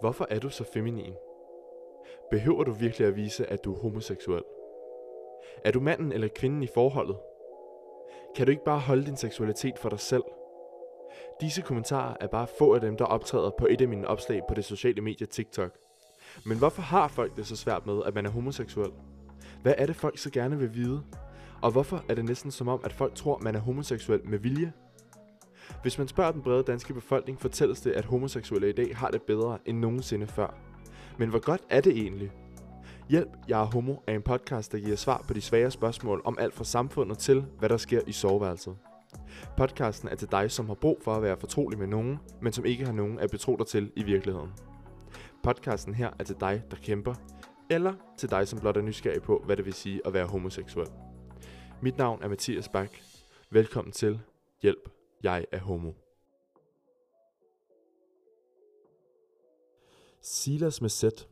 Hvorfor er du så feminin? Behøver du virkelig at vise, at du er homoseksuel? Er du manden eller kvinden i forholdet? Kan du ikke bare holde din seksualitet for dig selv? Disse kommentarer er bare få af dem, der optræder på et af mine opslag på det sociale medie TikTok. Men hvorfor har folk det så svært med, at man er homoseksuel? Hvad er det, folk så gerne vil vide? Og hvorfor er det næsten som om, at folk tror, man er homoseksuel med vilje? Hvis man spørger den brede danske befolkning, fortælles det, at homoseksuelle i dag har det bedre end nogensinde før. Men hvor godt er det egentlig? Hjælp, jeg er homo er en podcast, der giver svar på de svære spørgsmål om alt fra samfundet til, hvad der sker i soveværelset. Podcasten er til dig, som har brug for at være fortrolig med nogen, men som ikke har nogen at betro dig til i virkeligheden. Podcasten her er til dig, der kæmper, eller til dig, som blot er nysgerrig på, hvad det vil sige at være homoseksuel. Mit navn er Mathias Bak. Velkommen til Hjælp, jeg er homo. Silas med sæt.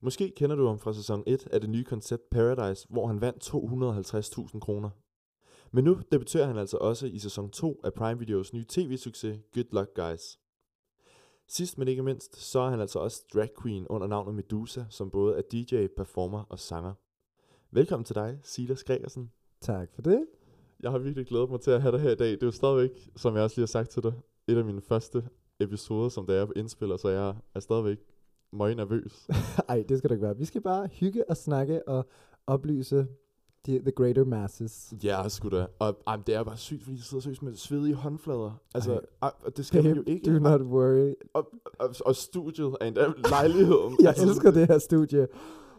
Måske kender du ham fra sæson 1 af det nye koncept Paradise, hvor han vandt 250.000 kroner. Men nu debuterer han altså også i sæson 2 af Prime Videos nye tv-succes Good Luck Guys. Sidst men ikke mindst, så er han altså også drag queen under navnet Medusa, som både er DJ, performer og sanger. Velkommen til dig, Silas Gregersen. Tak for det. Jeg har virkelig glædet mig til at have dig her i dag. Det er jo stadigvæk, som jeg også lige har sagt til dig, et af mine første episoder, som der er på indspiller, så jeg er stadigvæk møg nervøs. Ej, det skal du ikke være. Vi skal bare hygge og snakke og oplyse the, the greater masses. Ja, sgu da. Og ej, det er bare sygt, fordi jeg sidder seriøst med svedige håndflader. Altså, Ej. det skal man jo ikke. Do not worry. Og, og, og studiet er endda lejligheden. Jeg altså, elsker det her studie.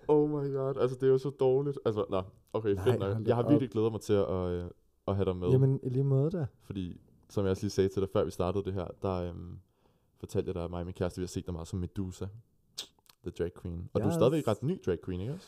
Oh my god, altså det er jo så dårligt. Altså, nå, okay, fedt nok. Jeg har virkelig glædet mig til at, øh, at have dig med. Jamen, i lige måde da. Fordi, som jeg også lige sagde til dig, før vi startede det her, der øhm, fortalte jeg dig, at mig og min kæreste, vi har set dig meget som Medusa. The drag queen. Og du er Yes. stadigvæk ret ny drag queen, ikke også?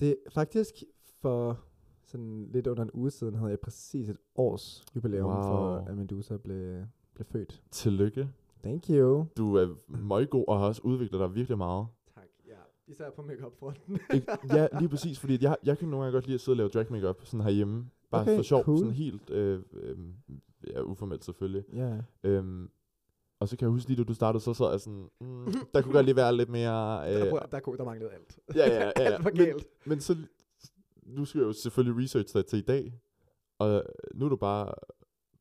Det er faktisk for sådan lidt under en uge siden, havde jeg præcis et års jubilæum wow. for, at Medusa blev, blev født. Tillykke. Thank you. Du er møggod og har også udviklet dig virkelig meget. Tak, ja. Især på make-up-fronten. Ikke? Ja, lige præcis, fordi jeg, jeg kan nogle gange godt lide at sidde og lave drag makeup sådan herhjemme. Bare Okay, for sjov, cool. sådan helt, øh, øh, ja, uformelt selvfølgelig. ja. Øhm, og så kan jeg huske lige, da du startede, så sad jeg sådan, mm, der kunne godt lige være lidt mere... Øh, der, der, der manglede alt. ja, ja, ja, ja. alt var Men, galt. men så, nu skal jeg jo selvfølgelig research dig til i dag, og nu er du bare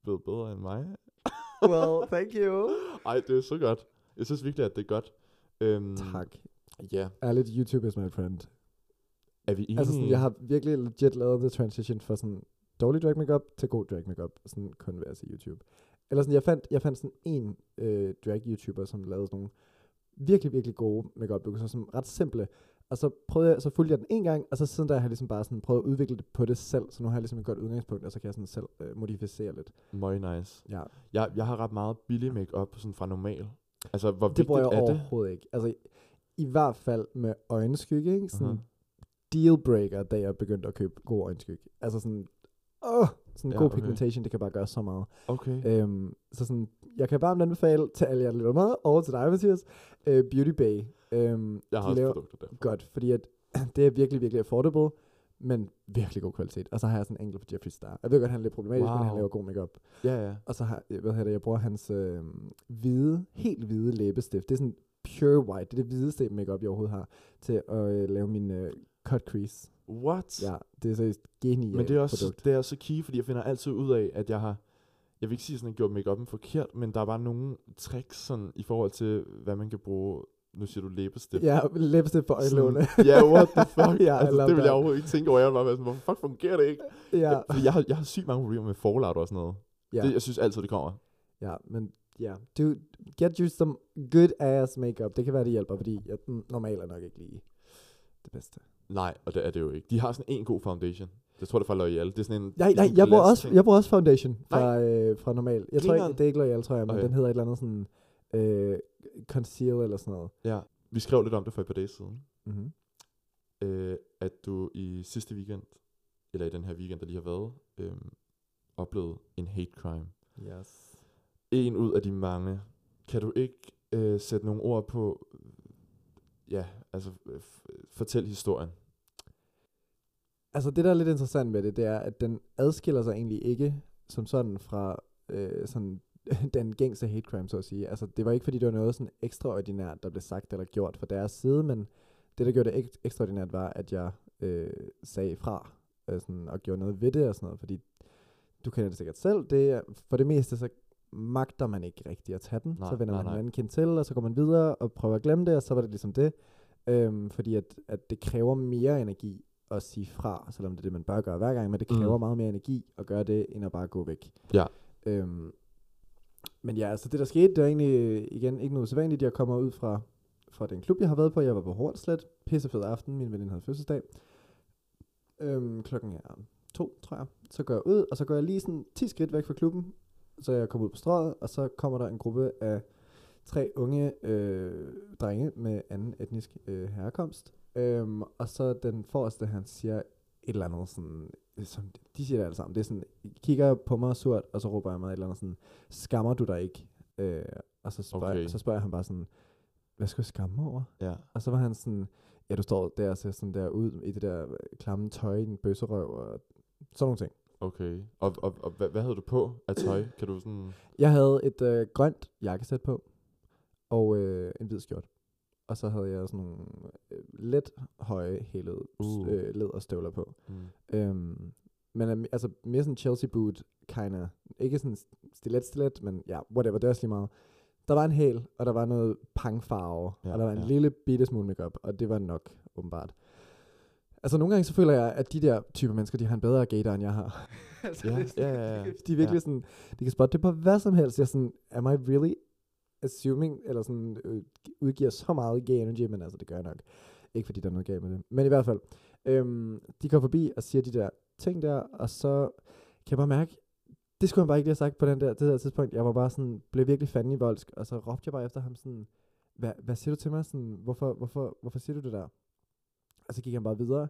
blevet bedre end mig. well, thank you. Ej, det er så godt. Jeg synes virkelig, at det er godt. Øhm, Tak. Ja, Ærligt, YouTube is my friend. er vi enige? Altså sådan, jeg har virkelig legit lavet the transition fra sådan dårlig drag makeup til god drag makeup, sådan kun at se YouTube. Eller sådan, jeg fandt, jeg fandt sådan en øh, drag YouTuber, som lavede sådan nogle virkelig, virkelig gode makeup looks, og som ret simple. Og så prøvede jeg, så fulgte jeg den en gang, og så siden da har jeg ligesom bare sådan prøvet at udvikle det på det selv, så nu har jeg ligesom et godt udgangspunkt, og så kan jeg sådan selv øh, modificere lidt. Møg nice. Ja, Jeg, jeg har ret meget billig makeup sådan fra normal. Altså, hvor det bruger jeg er det? overhovedet ikke. Altså, i, hvert fald med øjenskygge, ikke? Sådan Aha. dealbreaker, da jeg begyndte at købe god øjenskygge. Altså sådan, åh, sådan Ja, god okay. pigmentation, det kan bare gøre så meget. Okay. Øhm, så sådan, jeg kan varmt anbefale til alle jer, der lytter med, og til dig, Mathias, øh, Beauty Bay. Øhm, jeg har de også laver produkter der. godt, fordi at, det er virkelig, virkelig affordable, men virkelig god kvalitet. Og så har jeg sådan en enkelt på Jeffree Star. Jeg ved godt, han er lidt problematisk, wow. men han laver god makeup. Ja, ja. Og så har, hvad hedder det, jeg bruger hans øh, hvide, helt hvide læbestift. Det er sådan pure white. Det er det hvideste makeup jeg overhovedet har, til at øh, lave min øh, cut crease. What? Ja, det er seriøst genialt Men det er også produkt. det er så key, fordi jeg finder altid ud af, at jeg har, jeg vil ikke sige sådan, at jeg gjort make forkert, men der er bare nogle tricks sådan, i forhold til, hvad man kan bruge, nu siger du læbestift. Ja, læbestift på øjenlågene. Ja, what the fuck? Ja, altså, det vil jeg overhovedet ikke tænke over. Jeg bare være sådan, hvorfor fuck fungerer det ikke? ja. Fordi jeg har, jeg har sygt mange problemer med fallout og sådan noget. ja. Det, jeg synes altid, det kommer. Ja, men ja. Du, get you some good ass makeup. Det kan være, det hjælper, fordi jeg normalt er nok ikke lige det bedste. Nej, og det er det jo ikke. De har sådan en god foundation. Det tror jeg, det er fra L'Oreal. Det er sådan en... Nej, nej, jeg bruger, også, jeg bruger også foundation fra, øh, fra normal. Jeg tror ikke, det er ikke L'Oreal, tror jeg, men Okay. den hedder et eller andet sådan øh, conceal eller sådan noget. Ja, vi skrev lidt om det for et par dage siden. Mm-hmm. øh, at du i sidste weekend, eller i den her weekend, der lige har været, øh, oplevede en hate crime. Yes. En ud af de mange. Kan du ikke øh, sætte nogle ord på, ja, altså øh, øh, fortæl historien. Altså det, der er lidt interessant med det, det er, at den adskiller sig egentlig ikke som sådan fra øh, sådan den gængse hate crime, så at sige. Altså, det var ikke, fordi det var noget sådan ekstraordinært, der blev sagt eller gjort fra deres side, men det, der gjorde det ek- ekstraordinært, var, at jeg øh, sagde fra øh, sådan, og gjorde noget ved det og sådan noget, fordi du kender det sikkert selv, det er, for det meste, så magter man ikke rigtig at tage den. Nej, så vender nej, man en nej. anden kind til, og så går man videre og prøver at glemme det, og så var det ligesom det. Øhm, fordi at, at det kræver mere energi at sige fra, selvom det er det, man bør gøre hver gang, men det Mm. kræver meget mere energi at gøre det, end at bare gå væk. Ja. Øhm, men ja, altså det der skete, det var egentlig igen ikke noget usædvanligt. Jeg kommer ud fra, fra den klub, jeg har været på. Jeg var på Hornslet. Pissefed aften. Min veninde havde fødselsdag. Øhm, klokken er to, tror jeg. Så går jeg ud, og så går jeg lige sådan 10 skridt væk fra klubben. Så jeg kommer ud på strøget, og så kommer der en gruppe af tre unge øh, drenge med anden etnisk øh, herkomst. Øhm, og så den forreste, han siger et eller andet sådan, som, de siger det alle sammen, det er sådan, kigger på mig surt, og så råber jeg mig et eller andet sådan, skammer du dig ikke? Øh, og så spørger, Okay. så spørger ham bare sådan, hvad skal jeg skamme over? Ja. Og så var han sådan, ja, du står der og ser sådan der ud i det der klamme tøj, i en bøsserøv og sådan nogle ting. Okay. Og, og, og hvad, hvad havde du på af tøj? Kan du sådan... Jeg havde et øh, grønt jakkesæt på, og øh, en hvid skjort. Og så havde jeg sådan nogle øh, let høje hælede Uh. øh, læderstøvler på. Mm. Øhm, men øhm, altså mere sådan Chelsea boot, kinda. Ikke sådan stilet stilet, men ja, whatever, det er også lige meget. Der var en hæl, og der var noget pangfarve, Ja, og der var en ja. lille bitte smule makeup, og det var nok, åbenbart. Altså nogle gange så føler jeg, at de der typer mennesker, de har en bedre gator, end jeg har. altså, Ja, det er sådan- ja, ja, ja. De er virkelig Ja. sådan, de kan spotte det på hvad som helst. Jeg er sådan, am I really assuming, eller sådan, øh, udgiver så meget gay energy, men altså, det gør jeg nok. Ikke fordi der er noget galt med det. Men i hvert fald, øhm, de går forbi og siger de der ting der, og så kan jeg bare mærke, det skulle han bare ikke lige have sagt på den der, det der tidspunkt. Jeg var bare sådan, blev virkelig fanden i voldsk, og så råbte jeg bare efter ham sådan, hvad, hvad siger du til mig? Sådan, hvorfor, hvorfor, hvorfor siger du det der? Og så gik han bare videre,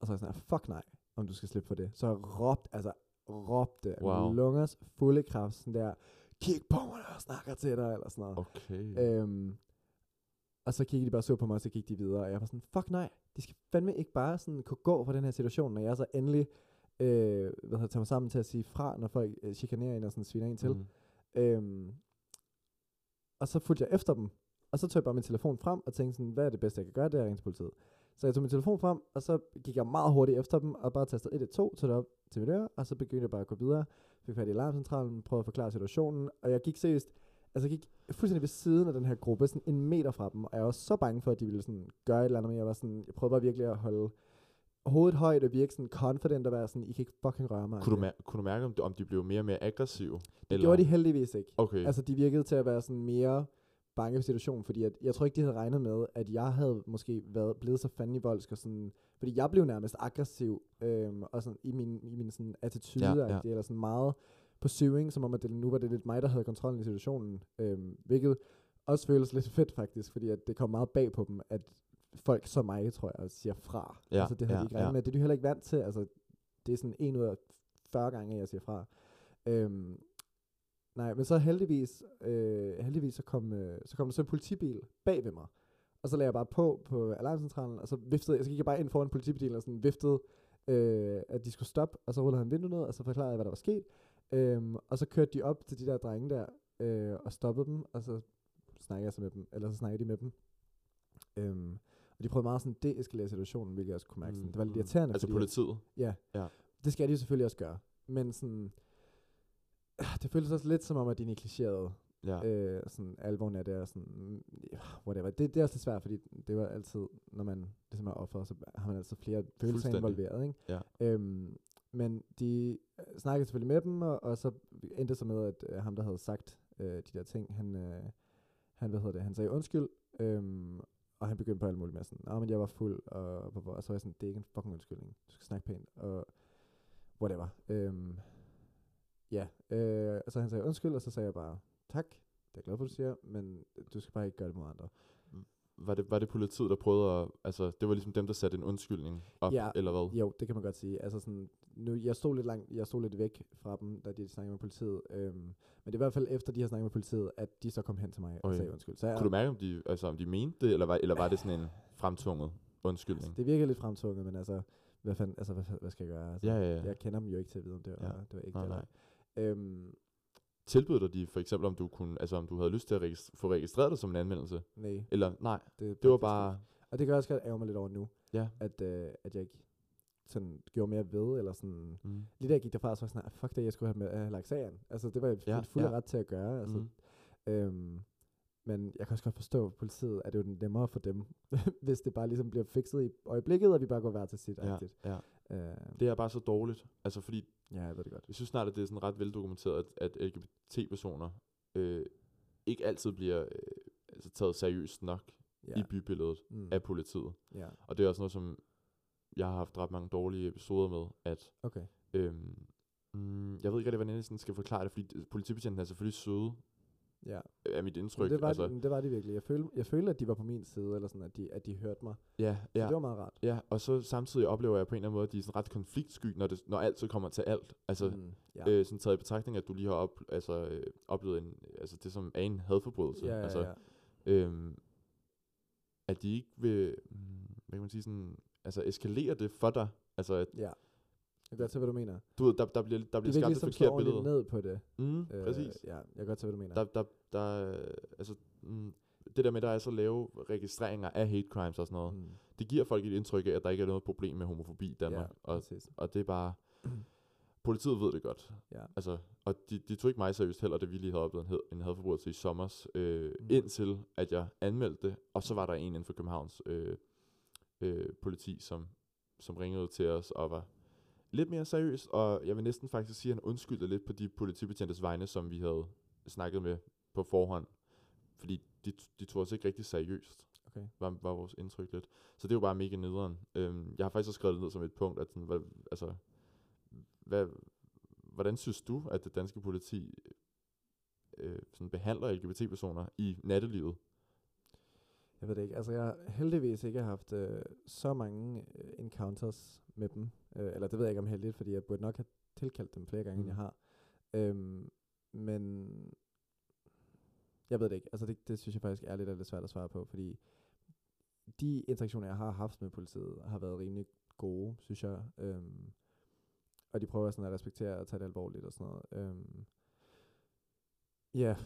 og så var jeg sådan, fuck nej, om du skal slippe for det. Så jeg råbte, altså råbte Wow. lungers fulde kraft, sådan der, kig på mig, når jeg snakker til dig, eller sådan noget. Okay. Øhm, og så kiggede de bare så på mig, og så gik de videre, og jeg var sådan, fuck nej, de skal fandme ikke bare sådan kunne gå fra den her situation, når jeg så endelig øh, hvad hedder, tager mig sammen til at sige fra, når folk øh, chikanerer en og sådan sviner en til. Mm. Øhm, og så fulgte jeg efter dem. Og så tog jeg bare min telefon frem og tænkte sådan, hvad er det bedste, jeg kan gøre, det er at ringe til politiet. Så jeg tog min telefon frem, og så gik jeg meget hurtigt efter dem, og bare tastede 112, tog det op til mit øre, og så begyndte jeg bare at gå videre. Fik fat i alarmcentralen, prøvede at forklare situationen, og jeg gik seriøst, altså jeg gik fuldstændig ved siden af den her gruppe, sådan en meter fra dem, og jeg var så bange for, at de ville sådan gøre et eller andet, men jeg var sådan, jeg prøvede bare virkelig at holde hovedet højt og virke sådan confident og være sådan, I kan ikke fucking røre mig. Kunne, du mær- kunne du mærke, om de, om de blev mere og mere aggressive? Det gjorde de heldigvis ikke. Okay. Altså, de virkede til at være sådan mere bange for situationen, fordi at, jeg tror ikke, de havde regnet med, at jeg havde måske været blevet så fanden i voldsk, og sådan, fordi jeg blev nærmest aggressiv, øhm, og sådan, i min, i min sådan attitude, Ja, ja, ja. ja. eller sådan meget pursuing, som om at det, nu var det lidt mig, der havde kontrollen i situationen, øhm, hvilket også føles lidt fedt faktisk, fordi at det kom meget bag på dem, at folk som mig, tror jeg, siger fra. Ja, altså, det havde ja, de ikke regnet ja. med. Det er de heller ikke vant til. Altså, det er sådan en ud af 40 gange, jeg siger fra. Øhm, nej, men så heldigvis, øh, heldigvis så kom, øh, så kom der så en politibil bag ved mig. Og så lagde jeg bare på på alarmcentralen, og så viftede jeg, så gik jeg bare ind foran politibilen og sådan viftede, øh, at de skulle stoppe, og så rullede han vinduet ned, og så forklarede jeg, hvad der var sket. Øhm, og så kørte de op til de der drenge der, øh, og stoppede dem, og så snakkede jeg så med dem, eller så snakkede de med dem. Øhm, og de prøvede meget sådan deeskalere situationen, hvilket jeg også kunne mærke. Sådan. Det var lidt Mm. irriterende, Altså fordi at- politiet? Ja. Ja. Det skal de selvfølgelig også gøre. Men sådan, det føles også lidt som om, at de negligerede Ja. øh, sådan alvoren af det, og sådan, mm, whatever. Det, det er også lidt svært, fordi det var altid, når man ligesom er offer, så har man altid flere følelser involveret, ikke? Ja. Øhm, men de øh, snakkede selvfølgelig med dem, og, og så endte det så med, at øh, ham, der havde sagt øh, de der ting, han, øh, han, hvad hedder det, han sagde undskyld, øhm, og han begyndte på alt muligt med sådan, Nå, men jeg var fuld, og, og, og så var jeg sådan, det er ikke en fucking undskyldning, du skal snakke pænt, og whatever. Øhm, ja, øh, og så han sagde undskyld, og så sagde jeg bare, tak, det er jeg glad for, du siger, men du skal bare ikke gøre det mod andre. Var det, var det politiet, der prøvede at... Altså, det var ligesom dem, der satte en undskyldning op, Ja. eller hvad? Jo, det kan man godt sige. Altså sådan, nu, jeg stod lidt langt, jeg stod lidt væk fra dem, da de snakkede med politiet. Øhm, men det er i hvert fald efter, de har snakket med politiet, at de så kom hen til mig og Okay. sagde undskyld. Så jeg, Kunne du mærke, om de, altså, om de mente det, eller var, eller var det sådan en fremtvunget undskyldning? altså, det virker lidt fremtvunget, men altså, hvad, fanden, altså, hvad, hvad skal jeg gøre? Altså, Ja, ja, ja. Jeg kender dem jo ikke til at vide, om det var, Ja. det var ikke Nej, det. nej. Øhm, tilbød dig de for eksempel, om du kunne, altså om du havde lyst til at registr- få registreret dig som en anmeldelse? Nej, Eller nej, det, det var bare. Og det gør jeg også godt ærge mig lidt over nu, ja. at, øh, at jeg ikke sådan gjorde mere ved, eller sådan... Mm. Lige da jeg gik derfra, så var jeg sådan, "Ah, fuck det, jeg skulle have, med, have lagt sagen. Altså, det var jeg Ja, fuld ja. ret til at gøre. Altså, Mm. øhm, men jeg kan også godt forstå, at politiet er det jo nemmere for dem, hvis det bare ligesom bliver fikset i øjeblikket, og vi bare går hver til sit. Ja, ja. Øh, Det er bare så dårligt. Altså fordi, ja, jeg ved det godt. jeg synes snart, at det er sådan ret veldokumenteret, at, at LGBT-personer øh, ikke altid bliver øh, altså taget seriøst nok Ja. i bybilledet mm. af politiet. Ja, Og det er også noget, som jeg har haft ret mange dårlige episoder med, at okay. øhm, mm, jeg ved ikke rigtig, hvordan jeg sådan skal forklare det, fordi politibetjenten er selvfølgelig søde, Ja. er mit Men indtryk. det, var altså, de, det var de virkelig. Jeg følte, jeg følte, at de var på min side, eller sådan, at de, at de hørte mig. ja, Så ja, det var meget rart. ja, og så samtidig oplever jeg på en eller anden måde, at de er sådan ret konfliktsky, når, det, når alt så kommer til alt. Altså, mm, ja. øh, sådan taget i betragtning, at du lige har op, altså, øh, oplevet en, altså, det, som er en hadforbrydelse. ja, ja, altså, ja. Øhm, at de ikke vil, mm, hvad kan man sige, sådan, altså eskalere det for dig. Altså, at, ja. Jeg kan godt se, hvad du mener. du ved, der, der bliver, der er bliver skabt et ligesom forkert billede. ned på det. Mm, øh, præcis. ja, jeg kan godt se, hvad du mener. Der, der, der, altså, mm, det der med, der er så lave registreringer af hate crimes og sådan noget, mm. det giver folk et indtryk af, at der ikke er noget problem med homofobi i Danmark. ja, og, præcis. og det er bare, politiet ved det godt. Ja. Altså, og de, de tog ikke mig seriøst heller, da vi lige havde oplevet en, had, en hadforbrydelse i sommers, øh, mm. indtil at jeg anmeldte det, og så var der en inden for Københavns øh, øh, politi, som, som ringede til os og var lidt mere seriøs, og jeg vil næsten faktisk sige, at han undskyldte lidt på de politibetjentes vegne, som vi havde snakket med på forhånd, fordi de, de tog os ikke rigtig seriøst, Okay. var, var vores indtryk lidt. Så det jo bare mega nederen. Øhm, jeg har faktisk også skrevet det ned som et punkt, at sådan, hvad, altså, hvad, hvordan synes du, at det danske politi øh, sådan behandler LGBT-personer i nattelivet? Jeg ved det ikke. Altså, jeg har heldigvis ikke haft øh, så mange øh, encounters med dem. Øh, eller det ved jeg ikke om heldigt, fordi jeg burde nok have tilkaldt dem flere gange, mm. end Mm. jeg har. Øhm, men jeg ved det ikke. Altså, det, det synes jeg faktisk ærligt er lidt svært at svare på, fordi de interaktioner, jeg har haft med politiet, har været rimelig gode, synes jeg. Øhm, og de prøver sådan at respektere og tage det alvorligt og sådan noget. Øhm, ja.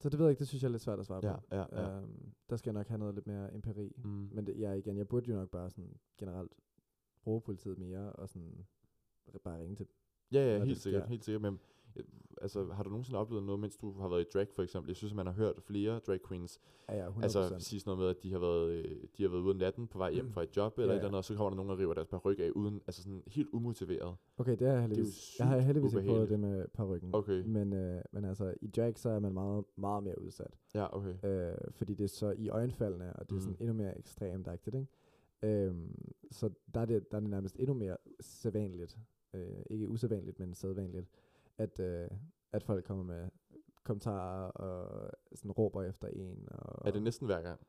Så det ved jeg ikke, det synes jeg er lidt svært at svare Ja, på. ja, ja. Øhm, der skal jeg nok have noget lidt mere empiri. Mm. Men det, ja, igen, jeg burde jo nok bare sådan generelt bruge politiet mere, og sådan bare ringe til dem. Ja, ja, når det helt sikkert, helt sikkert. Men altså, har du nogensinde oplevet noget, mens du har været i drag for eksempel? Jeg synes, at man har hørt flere drag queens Ja, ja, 100%. altså, sige sådan noget med, at de har været, øh, de har været ude natten på vej hjem Mm. fra et job eller Ja, ja, et eller andet, og så kommer der nogen og river deres paryk af uden, altså sådan helt umotiveret. okay, det har jeg Det er heldigvis. Jeg har heldigvis ikke prøvet det med parrykken. Okay, Men, øh, men altså, i drag, så er man meget, meget mere udsat. ja, okay. Øh, fordi det er så i øjenfaldene, og det er sådan Mm. endnu mere ekstremt ikke? Øhm, så der er, det, der er det nærmest endnu mere sædvanligt, øh, ikke usædvanligt, men sædvanligt, at, øh, at folk kommer med kommentarer og sådan råber efter en. Og Er det næsten hver gang?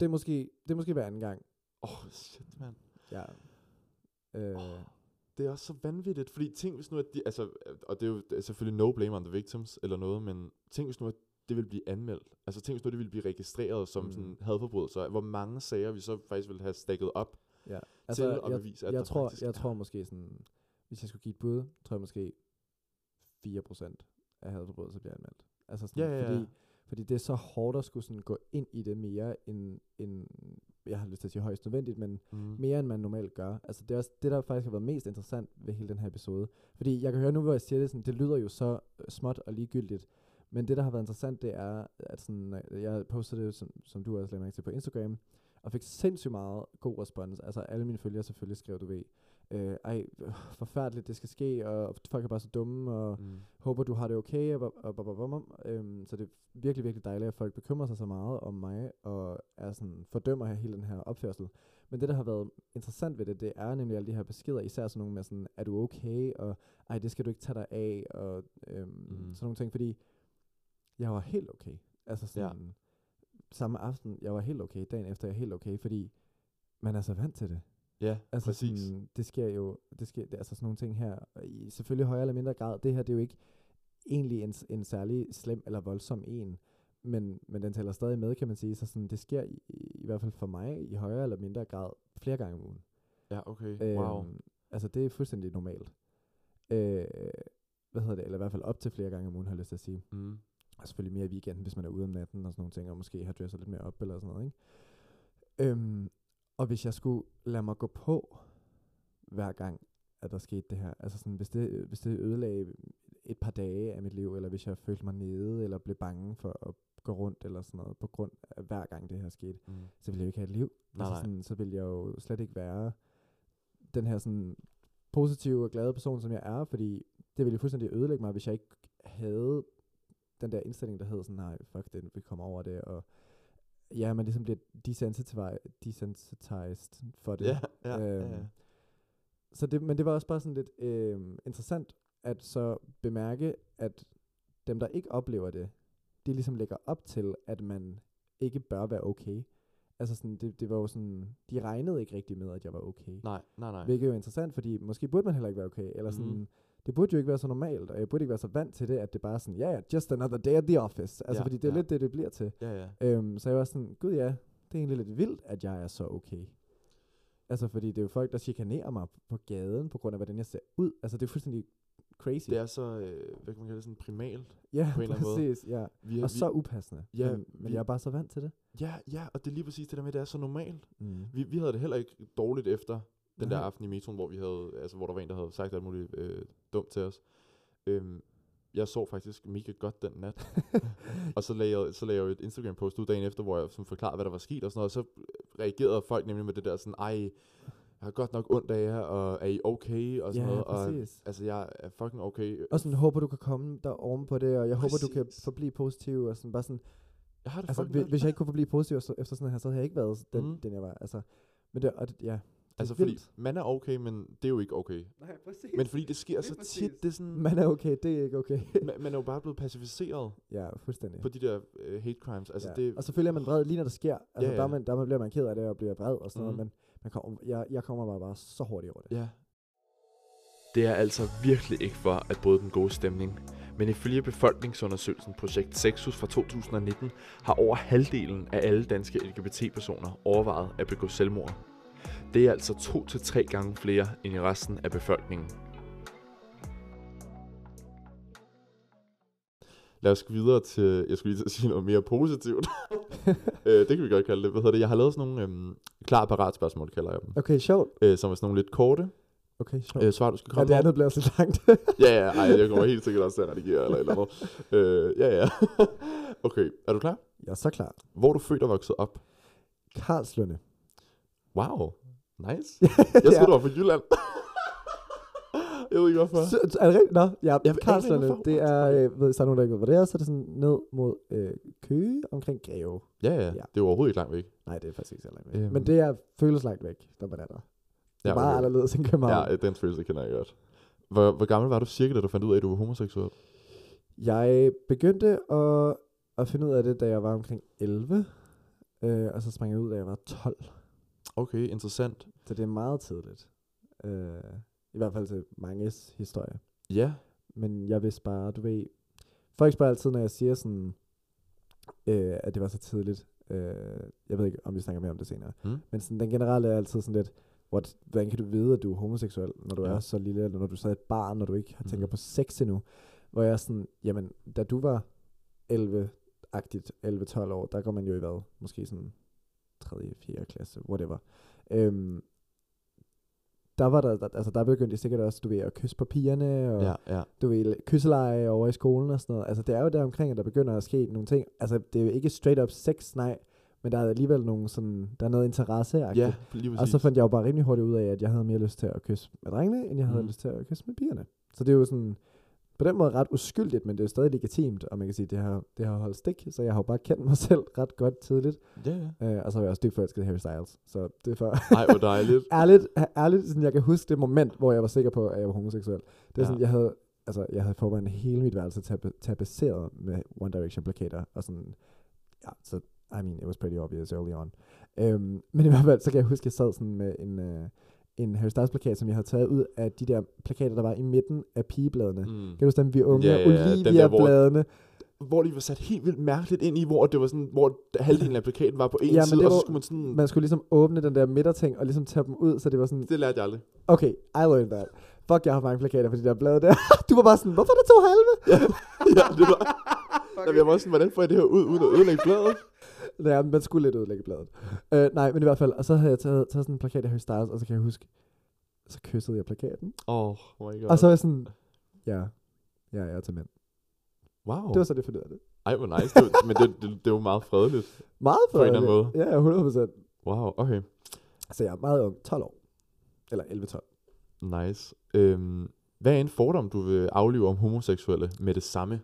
det er måske, det er måske hver anden gang, Åh, oh, shit, mand. ja. Øh, Åh, Det er også så vanvittigt, fordi tænk hvis nu, at de, altså, og det er jo det er selvfølgelig no blame on the victims eller noget, men tænk hvis nu, at det vil blive anmeldt. Altså tænk hvis nu, det ville blive registreret som Mm. sådan hadforbrydelser. Hvor mange sager vi så faktisk ville have stakket op ja. altså, til at jeg, bevise, at jeg, der tror, faktisk jeg er. tror måske sådan, hvis jeg skulle give et bud, tror jeg måske 4% af hadforbrydelser bliver anmeldt. Altså sådan, Ja, ja, ja. Fordi, fordi det er så hårdt at skulle sådan gå ind i det mere end, end, jeg har lyst til at sige højst nødvendigt, men Mm. mere end man normalt gør. Altså det er også det, der faktisk har været mest interessant ved hele den her episode. Fordi jeg kan høre nu, hvor jeg siger det, sådan, det lyder jo så øh, småt og ligegyldigt, men det, der har været interessant, det er, at sådan, øh, jeg postede det, som, som du også lagde mærke til på Instagram, og fik sindssygt meget god respons. Altså alle mine følgere selvfølgelig skrev, du ved, øh, ej, forfærdeligt, det skal ske, og folk er bare så dumme, og Mm. håber, du har det okay, og, og, og, og, og, øhm, så det er virkelig, virkelig dejligt, at folk bekymrer sig så meget om mig, og er sådan, fordømmer her hele den her opførsel. Men det, der har været interessant ved det, det er nemlig alle de her beskeder, især sådan nogle med sådan, er du okay, og ej, det skal du ikke tage dig af, og øhm. Mm. sådan nogle ting, fordi jeg var helt okay. Altså sådan, ja. samme aften, jeg var helt okay, dagen efter, jeg er helt okay, fordi man er så vant til det. Ja, Altså præcis. Sådan, det sker jo, det sker, det, altså sådan nogle ting her, i selvfølgelig højere eller mindre grad, det her, det er jo ikke egentlig en, en særlig slem eller voldsom en, men, men den tæller stadig med, kan man sige, så sådan, det sker i, i hvert fald for mig i højere eller mindre grad flere gange om ugen. Ja, okay. Wow. Øhm, altså det er fuldstændig normalt. Øh, hvad hedder det, eller i hvert fald op til flere gange om ugen, har jeg lyst til at sige. Mm. Og selvfølgelig mere i weekenden, hvis man er ude om natten og sådan nogle ting, og måske har dresset lidt mere op eller sådan noget, ikke? Øhm, og hvis jeg skulle lade mig gå på, hver gang, at der skete det her, altså sådan, hvis det, hvis det ødelagde et par dage af mit liv, eller hvis jeg følte mig nede, eller blev bange for at gå rundt, eller sådan noget, på grund af hver gang det her skete, Mm. så ville jeg jo ikke have et liv. Nej, altså sådan, så ville jeg jo slet ikke være den her sådan positive og glade person, som jeg er, fordi det ville jo fuldstændig ødelægge mig, hvis jeg ikke havde den der indstilling, der hedder sådan, nej, fuck det, vi kommer over det, og ja, man ligesom bliver desensitized, desensitized for det. Ja, ja, ja, Øhm, ja. Så det, men det var også bare sådan lidt øh, interessant at så bemærke, at dem, der ikke oplever det, de ligesom lægger op til, at man ikke bør være okay. Altså sådan, det, det var jo sådan, de regnede ikke rigtig med, at jeg var okay. Nej, nej, nej. Hvilket er jo interessant, fordi måske burde man heller ikke være okay. Eller sådan, Mhm. Det burde jo ikke være så normalt, og jeg burde ikke være så vant til det, at det bare er sådan, ja, yeah, just another day at the office. Altså, Ja, fordi det er ja. lidt det, det bliver til. Ja, ja. Øhm, så jeg var sådan, gud ja, det er egentlig lidt vildt, at jeg er så okay. Altså, fordi det er jo folk, der chikanerer mig på gaden, på grund af, hvordan jeg ser ud. Altså, det er fuldstændig crazy. Det er så, øh, hvad kan man kalde det, sådan primalt. ja, på en eller anden måde. præcis, ja. Vi, Og så upassende. Ja, men, men vi- jeg er bare så vant til det. ja, ja, og det er lige præcis det der med, at det er så normalt. Mm. Vi, vi havde det heller ikke dårligt efter den der Nej. aften i metroen, hvor vi havde, altså hvor der var en, der havde sagt alt muligt øh, dumt til os. Øhm, jeg så faktisk mega godt den nat. og så lagde, jeg, så lagde jeg et Instagram-post ud dagen efter, hvor jeg sådan forklarede, hvad der var sket og sådan noget. Og så reagerede folk nemlig med det der sådan, ej, jeg har godt nok ondt af jer, og er I okay? Og sådan Ja, noget. Og, præcis. altså, jeg er fucking okay. Og sådan, håber du kan komme der oven på det, og jeg håber, du kan Præcis. forblive positiv, og sådan bare sådan, Jeg har det altså, hvis, hvis jeg ikke kunne forblive positiv efter sådan her, så havde jeg ikke været den, Mhm. den jeg var. Altså, men det, og det, ja, Altså, fordi vildt. man er okay, men det er jo ikke okay. Nej, præcis. Men fordi det sker Lige så præcis. tit, det er sådan... Man er okay, det er ikke okay. man, man er jo bare blevet pacificeret ja, fuldstændig. på de der uh, hate crimes. Altså, ja. det, Og selvfølgelig er man vred lige når det sker. Altså, Ja, Der, ja. man, der bliver man ked af det og bliver vred og sådan Mhm. noget, men man kommer, jeg, jeg kommer bare, bare så hurtigt over det. ja. Det er altså virkelig ikke for at bryde den gode stemning. Men ifølge befolkningsundersøgelsen Projekt Sexus fra 2019 har over halvdelen af alle danske LGBT-personer overvejet at begå selvmord. Det er altså to til tre gange flere end i resten af befolkningen. Lad os gå videre til, jeg skulle lige til at sige noget mere positivt. øh, det kan vi godt kalde det. Hvad hedder det? Jeg har lavet sådan nogle øhm, klar parat spørgsmål, kalder jeg dem. Okay, sjovt. Øh, som er sådan nogle lidt korte Okay, sjovt. øh, svar, du skal ja, komme det med. andet bliver også lidt langt. Ja, ja, ej, jeg kommer helt sikkert også til at redigere eller et eller andet. Øh, ja, ja. okay, er du klar? jeg er så klar. Hvor er du født og vokset op? Karlslunde. Wow, nice. Jeg troede, du var fra Jylland. jeg ved ikke hvorfor. Så, er det rigtigt? Nå, ja, Jeg Karlslunde, det er, øh, ved, så er nogen, der ikke ved, det er, så er det sådan ned mod øh, Køge omkring Greve. Ja, ja, Ja. det er overhovedet ikke langt væk. Nej, det er faktisk ikke så langt væk. Øhm. Men det er, føles langt væk, når man er der. Det er Ja, meget okay. anderledes end København. Ja, øh, den følelse kender jeg godt. Hvor, hvor gammel var du cirka, da du fandt ud af, at du var homoseksuel? Jeg begyndte at, at finde ud af det, da jeg var omkring 11. Øh, og så sprang jeg ud, da jeg var 12. Okay, interessant. Så det er meget tidligt. Øh, I hvert fald til manges historie. Ja, Men jeg vidste bare, du ved... Folk spørger altid, når jeg siger sådan, øh, at det var så tidligt. Øh, jeg ved ikke, om vi snakker mere om det senere. Mm. Men sådan, den generelle er altid sådan lidt, what, hvordan kan du vide, at du er homoseksuel, når du Ja. er så lille, eller når du så er et barn, når du ikke har tænker Mhm. på sex endnu. Hvor jeg er sådan, jamen, da du var 11-agtigt, 11-12 år, der går man jo i hvad? Måske sådan 3. 4. klasse, whatever. Øhm, der var der, der, altså der begyndte jeg sikkert også, du ved, at kysse på pigerne, og ja, ja. du ved, kysseleje over i skolen og sådan noget. Altså, det er jo der omkring, at der begynder at ske nogle ting. Altså, det er jo ikke straight up sex, nej, men der er alligevel nogle sådan, der er noget interesse Ja. Og så fandt jeg jo bare rimelig hurtigt ud af, at jeg havde mere lyst til at kysse med drengene, end jeg havde Mhm. lyst til at kysse med pigerne. Så det er jo sådan, på den måde ret uskyldigt, men det er stadig legitimt, og man kan sige, at det har, det har holdt stik, så jeg har jo bare kendt mig selv ret godt tidligt. Ja, ja. Øh, og så var jeg også dybt forelsket i Harry Styles. Så det er for... Ej, hvor dejligt. ærligt, ærligt sådan, jeg kan huske det moment, hvor jeg var sikker på, at jeg var homoseksuel. Det er Ja. sådan, jeg havde, altså, jeg havde forvejen hele mit værelse tab- tapetseret med One Direction plakater, og sådan, ja, så, I mean, it was pretty obvious early on. Um, men i hvert fald, så kan jeg huske, at jeg sad sådan med en, uh, en Harry Styles plakat, som jeg havde taget ud af de der plakater, der var i midten af pigebladene. Mm. Kan du huske dem, vi unge Ja, ja, ja, Olivia-bladene? Hvor de var sat helt vildt mærkeligt ind i, hvor det var sådan, hvor halvdelen af plakaten var på en Ja, side, det og så skulle man sådan... Man skulle ligesom åbne den der midterting, og ligesom tage dem ud, så det var sådan, Det lærte jeg aldrig. Okay, I learned that. Fuck, jeg har mange plakater på de der blade der. du var bare sådan, hvorfor er der to halve? ja, det var... Jamen, jeg var sådan, hvordan får jeg det her ud, uden at ødelægge bladet? Ja, man skulle lidt udlægge bladet. Uh, nej, men i hvert fald, og så havde jeg taget, taget sådan en plakat af Harry Styles, og så kan jeg huske, så kyssede jeg plakaten. Oh, my god. Og så var jeg sådan, ja, ja, jeg er til mænd. wow. Det var så det, af det. Ej, hvor nice. Det, var- men det, det, det var meget fredeligt. Meget På en eller anden fredeligt. Ja, ja, 100 procent. Wow, okay. Så jeg er meget ung, 12 år. Eller 11-12. Nice. Øhm, hvad er en fordom, du vil aflive om homoseksuelle med det samme?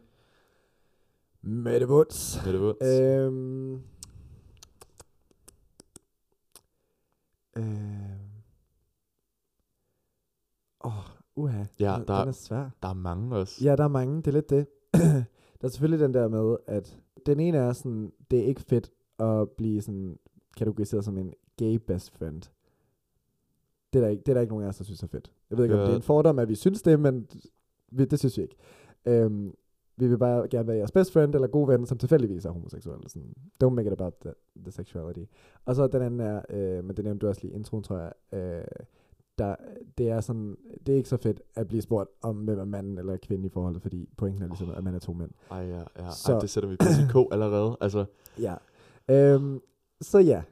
Mette Woods. Med det vunds? Øhm, øhm, åh, uha. Ja, den, der- den er svær. Der er mange også. Ja, der er mange. Det er lidt det. der er selvfølgelig den der med, at den ene er sådan, det er ikke fedt at blive sådan kategoriseret som en gay best friend. Det er der ikke, det er der ikke nogen af os, der synes er fedt. Jeg ved ikke, om det er en fordom, at vi synes det, men vi, det synes vi ikke. Øhm, vi vil bare gerne være jeres best friend eller god ven, som tilfældigvis er homoseksuel. Sådan, don't make it about the, the sexuality. Og så den anden er, øh, men det nævnte du også lige i introen, tror jeg, øh, der, det er sådan, det er ikke så fedt at blive spurgt om, hvem er manden eller kvinden i forholdet, fordi pointen er ligesom, at man er to mænd. Ej, ja, ja. Ej, Så- det sætter vi i K allerede. Altså, Ja. Øhm, så ja,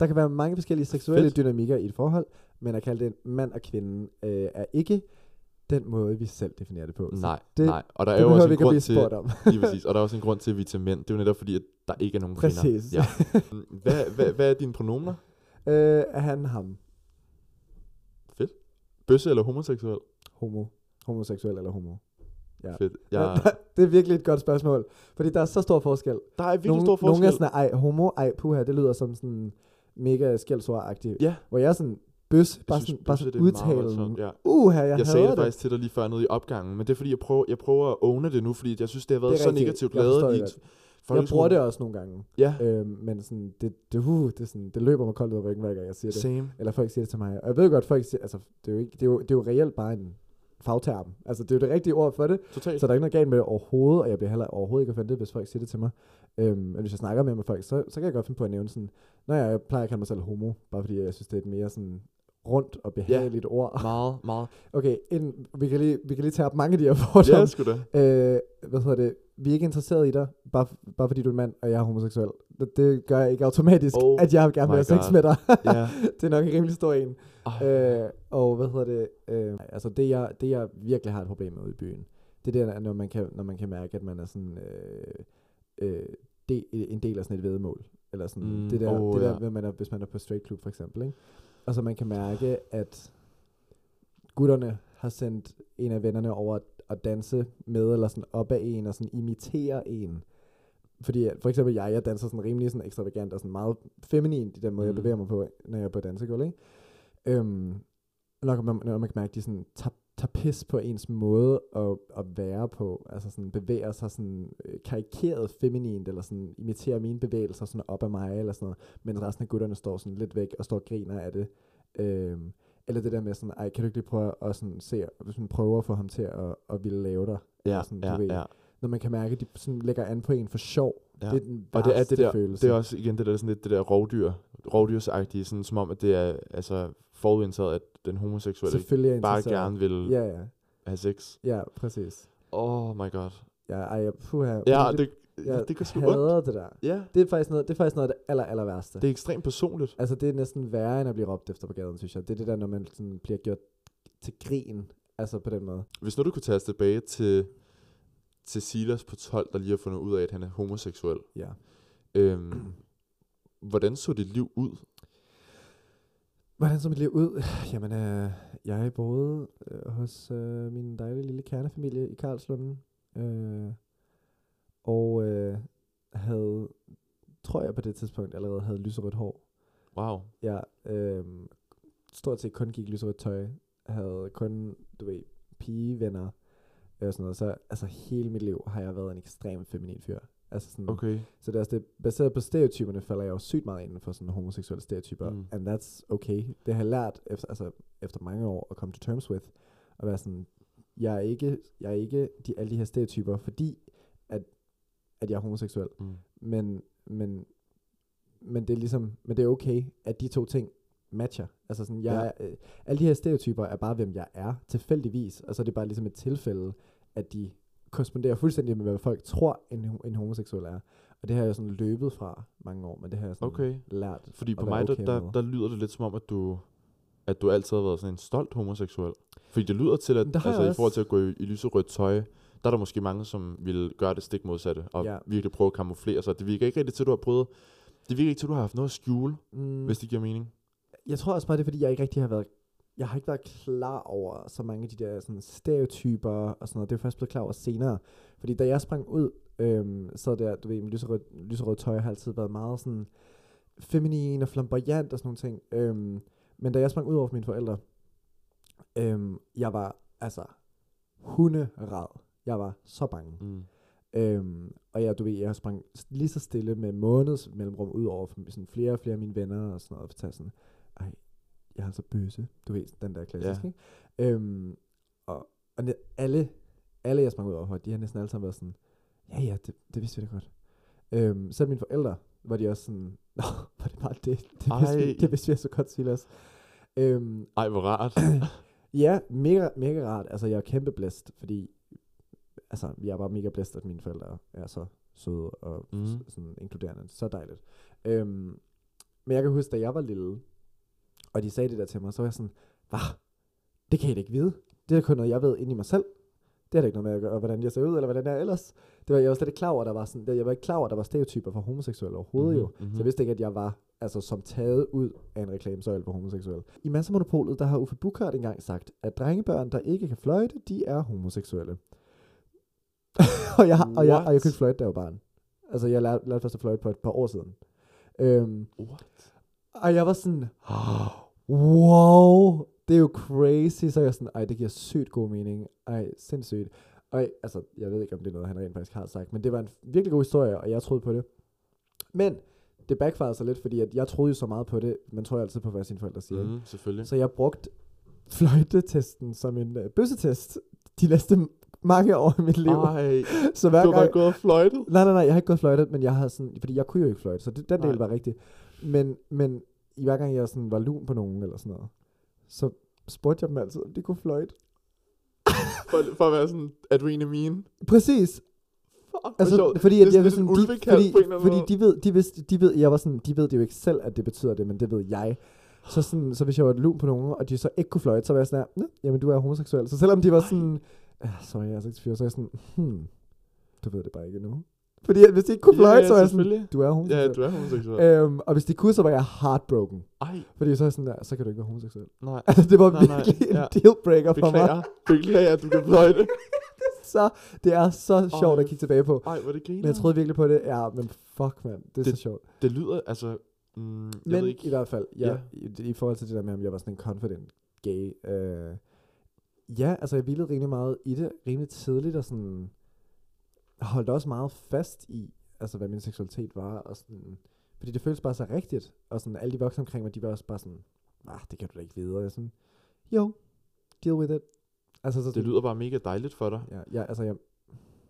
der kan være mange forskellige seksuelle Fedt. dynamikker i et forhold, men at kalde det mand og kvinde øh, er ikke den måde, vi selv definerer det på. Så nej, det, nej. Og der er jo også en grund til... om. Lige præcis. Og der er også en grund til, at vi er til mænd. Det er jo netop fordi, at der ikke er nogen Præcis. kvinder. Ja. Hvad, hvad, hvad er dine pronomener? øh, er han ham? Fedt. Bøsse eller homoseksuel? Homo. Homoseksuel eller homo? Ja. Fedt. Ja. Det er virkelig et godt spørgsmål, fordi der er så stor forskel. der er virkelig Nogle, stor forskel. nogle er sådan, ej, homo, ej, puha, det lyder som sådan mega skældsord-agtigt. Ja. Hvor jeg er sådan, bøs, bare synes, sådan, bare sådan udtalen. Ja. Uha, jeg, Jeg, jeg sagde det det. faktisk til dig lige før nede i opgangen, men det er fordi, jeg prøver, jeg prøver at owne det nu, fordi jeg synes, det har været Det så rigtigt. negativt lavet i Jeg bruger det også nogle gange. Ja, Øhm, men sådan, det, det, uh, det, sådan, det løber mig koldt ud af ryggen, hver gang jeg siger det. same. Eller folk siger det til mig. Og jeg ved godt, folk siger, altså, det er jo, ikke, det er jo, det er jo reelt bare en fagterm. Altså, det er jo det rigtige ord for det. Totalt. Så der er ikke noget galt med det overhovedet, og jeg bliver heller overhovedet ikke offended, hvis folk siger det til mig. Øhm, men hvis jeg snakker med, med folk, så, så kan jeg godt finde på at nævne sådan, når jeg plejer at kalde mig selv homo, bare fordi jeg synes, det er et mere sådan rundt og behageligt ord. Meget, meget. Okay, inden, vi, kan lige, vi kan lige tage op mange af de her fordomme. Ja, sgu da. Øh, hvad hedder det? Vi er ikke interesseret i dig, bare, bare fordi du er en mand, og jeg er homoseksuel. Det, det gør ikke automatisk, Oh at jeg gerne vil have sex med dig. Ja. det er nok en rimelig stor en. Ej. Øh, og hvad hedder det? Øh, altså det jeg, det jeg virkelig har et problem med ude i byen, det er det, når man kan, når man kan mærke, at man er sådan øh, øh, de, en del af sådan et vedmål. Eller sådan Mm, det der, åh, det der ja. man er, hvis man er på straight club for eksempel. Ikke? Og så man kan mærke, at gutterne har sendt en af vennerne over at, danse med, eller sådan op af en, og sådan imitere en. Fordi for eksempel jeg, jeg danser sådan rimelig sådan ekstravagant og sådan meget feminin, i den måde, jeg Mm. bevæger mig på, når jeg er på dansegulv, ikke? Øhm, når, man, når man kan mærke, at de sådan tager, tager pis på ens måde at, at være på, altså sådan bevæger sig sådan øh, karikeret feminint, eller sådan imiterer mine bevægelser sådan op af mig, eller sådan noget, mens resten af gutterne står sådan lidt væk og står og griner af det. Øhm, eller det der med sådan, ej, kan du ikke lige prøve at sådan se, hvis man prøver at få ham til at, at ville lave dig, Ja, sådan, ja, ved, ja. når man kan mærke, at de sådan lægger an på en for sjov. Ja. Det er den Og det er det der, følelse. det er også igen det der sådan lidt det der rovdyr, rovdyrsagtige, sådan som om at det er altså forudindtaget at den homoseksuelle bare gerne vil Ja, ja. have sex. Ja, præcis. Oh my god. Ja, ej, puha. Ja, det, jeg det gør sgu ondt. det der. Ja, Det er faktisk noget, det er faktisk noget af det aller, aller værste. det er ekstremt personligt. Altså, det er næsten værre, end at blive råbt efter på gaden, synes jeg. Det er det der, når man sådan bliver gjort til grin. Altså på den måde. Hvis nu du kunne tage os tilbage til, til Silas på 12, der lige har fundet ud af, at han er homoseksuel. Ja. Øhm, hvordan så dit liv ud? Hvordan så mit liv ud? Jamen, øh, jeg boede øh, hos øh, min dejlige lille kernefamilie i Karlslund. Øh, og øh, havde, tror jeg på det tidspunkt, allerede havde lyserødt hår. Wow. Jeg øh, stort set kun gik lyserødt tøj. Havde kun, du ved, pigevenner og sådan noget. Så altså hele mit liv har jeg været en ekstrem feminin fyr. Altså sådan, Okay. Så det er også det, baseret på stereotyperne, falder jeg jo sygt meget inden for sådan homoseksuelle stereotyper. Mm. And that's okay. Det har jeg lært efter, altså, efter mange år at komme til terms with. At være sådan, jeg er ikke, jeg er ikke de, alle de her stereotyper, fordi at, at jeg er homoseksuel. Mm. Men, men, men det er ligesom, men det er okay, at de to ting matcher. Altså sådan, jeg, ja. øh, alle de her stereotyper er bare, hvem jeg er, tilfældigvis, og så er det bare ligesom et tilfælde, at de korresponderer fuldstændig med, hvad folk tror, en, en homoseksuel er. Og det har jeg sådan løbet fra mange år, men det har jeg sådan Okay. lært. Fordi på mig, der, okay der, med. der lyder det lidt som om, at du, at du altid har været sådan en stolt homoseksuel. Fordi det lyder til, at altså, i forhold til at gå i, i lyserødt tøj, der er der måske mange, som vil gøre det stik modsatte, og Ja. virkelig prøve at kamuflere sig. Det virker ikke rigtigt til, at du har prøvet, det virker ikke til, at du har haft noget at skjule, mm. hvis det giver mening. jeg tror også bare, det er, fordi jeg ikke rigtig har været jeg har ikke været klar over så mange af de der sådan, stereotyper og sådan noget. Det er først blevet klar over senere. Fordi da jeg sprang ud, øhm, så der, du ved, lyserød, lyserød tøj har altid været meget sådan feminin og flamboyant og sådan nogle ting. Øhm, men da jeg sprang ud over for mine forældre, øhm, jeg var altså hunderad. Jeg var så bange. Mm. Øhm, og jeg, du ved, jeg sprang lige så stille med måneds mellemrum ud over for sådan flere og flere af mine venner og sådan noget, og sådan, ej, jeg er altså bøse. Du ved, den der klassisk, Ja. ikke? Øhm, og, og alle, alle jeg sprang ud over for, de har næsten alle sammen været sådan, ja ja, det, det vidste vi da godt. Øhm, selv mine forældre, var de også sådan, nå, var det bare det? Det vidste, vi, det vidste vi så godt, Silas. Øhm, Ej, hvor rart. Ja, mega, mega rart. Altså, jeg er kæmpe blæst, fordi altså, jeg er bare mega blæst, at mine forældre er så søde og mm. sådan inkluderende. Så dejligt. Øhm, men jeg kan huske, da jeg var lille, og de sagde det der til mig, så var jeg sådan, hvad? Det kan I da ikke vide. Det er kun noget, jeg ved inde i mig selv. Det har da ikke noget med at gøre, hvordan jeg ser ud, eller hvordan jeg er ellers. Det var jeg var slet ikke klar over, der var sådan, jeg var ikke klar over, der var stereotyper for homoseksuelle overhovedet mm-hmm. jo. Mhm, Så jeg vidste ikke, at jeg var altså, som taget ud af en reklamesøjle for homoseksuelle. I Massemonopolet, der har Uffe Buchhardt engang sagt, at drengebørn, der ikke kan fløjte, de er homoseksuelle. og, jeg, og, jeg, og jeg kunne ikke fløjte, da jeg var barn. Altså, jeg lærte, lærte først at fløjte på et par år siden. Øhm, What? Og jeg var sådan, wow, det er jo crazy. Så jeg sådan, ej, det giver sygt god mening. Ej, sindssygt. Og altså, jeg ved ikke, om det er noget, han rent faktisk har sagt, men det var en virkelig god historie, og jeg troede på det. Men det backfired så lidt, fordi at jeg troede jo så meget på det. Man tror jo altid på, hvad sine forældre siger. Mm. Selvfølgelig. Så jeg brugte fløjtetesten som en øh, bøssetest de næste mange år i mit liv. Ej, så hver du har gang... gået og fløjtet. Nej, nej, nej, jeg har ikke gået fløjtet, men jeg havde sådan, fordi jeg kunne jo ikke fløjte, så det, den del Nej. var rigtig. Men, men i hver gang jeg sådan var lun på nogen eller sådan noget, så spurgte jeg dem altid, om de kunne fløjte. For, for at være sådan, er du en af mine? Præcis. Fuck, Altså, sjovt. fordi det at er jeg sådan de, fordi, fordi de ved, de vidste, de ved, jeg var sådan, de ved det jo ikke selv, at det betyder det, men det ved jeg. Så, sådan, så hvis jeg var lun på nogen, og de så ikke kunne fløjte, så var jeg sådan her, "Nå, jamen du er homoseksuel. Så selvom de var sådan, ah, sorry, jeg er 64, så er jeg sådan, hmm, du ved det bare ikke endnu. Fordi hvis de ikke kunne fløjte, så var jeg sådan, du er Ja, homoseksuel. du er homoseksuel. Øhm, og hvis de kunne, så var jeg heartbroken. Ej, Fordi så er jeg sådan der, så kan du ikke være homoseksuel. nej. Altså, det var Nej, nej, virkelig en ja. dealbreaker for mig. Beklager. At du kan fløjte. Så det er så sjovt Ej. at kigge tilbage på. Ej, hvor det griner. Men jeg troede virkelig på det. Ja, men fuck, mand. Det er Det- så sjovt. Det lyder, altså... Mm, jeg Men ved ikke. i hvert fald, ja, Ja. I, i forhold til det der med, om jeg var sådan en confident gay. Øh, ja, altså jeg hvilede rimelig meget i det, rimelig tidligt, og sådan holdt også meget fast i, altså hvad min seksualitet var, og sådan, fordi det føltes bare så rigtigt, og sådan alle de voksne omkring mig, de var også bare sådan, ah, det kan du da ikke vide, og jeg sådan, jo, deal with it. Altså, så Det sådan, lyder bare mega dejligt for dig. Ja, ja, altså jeg,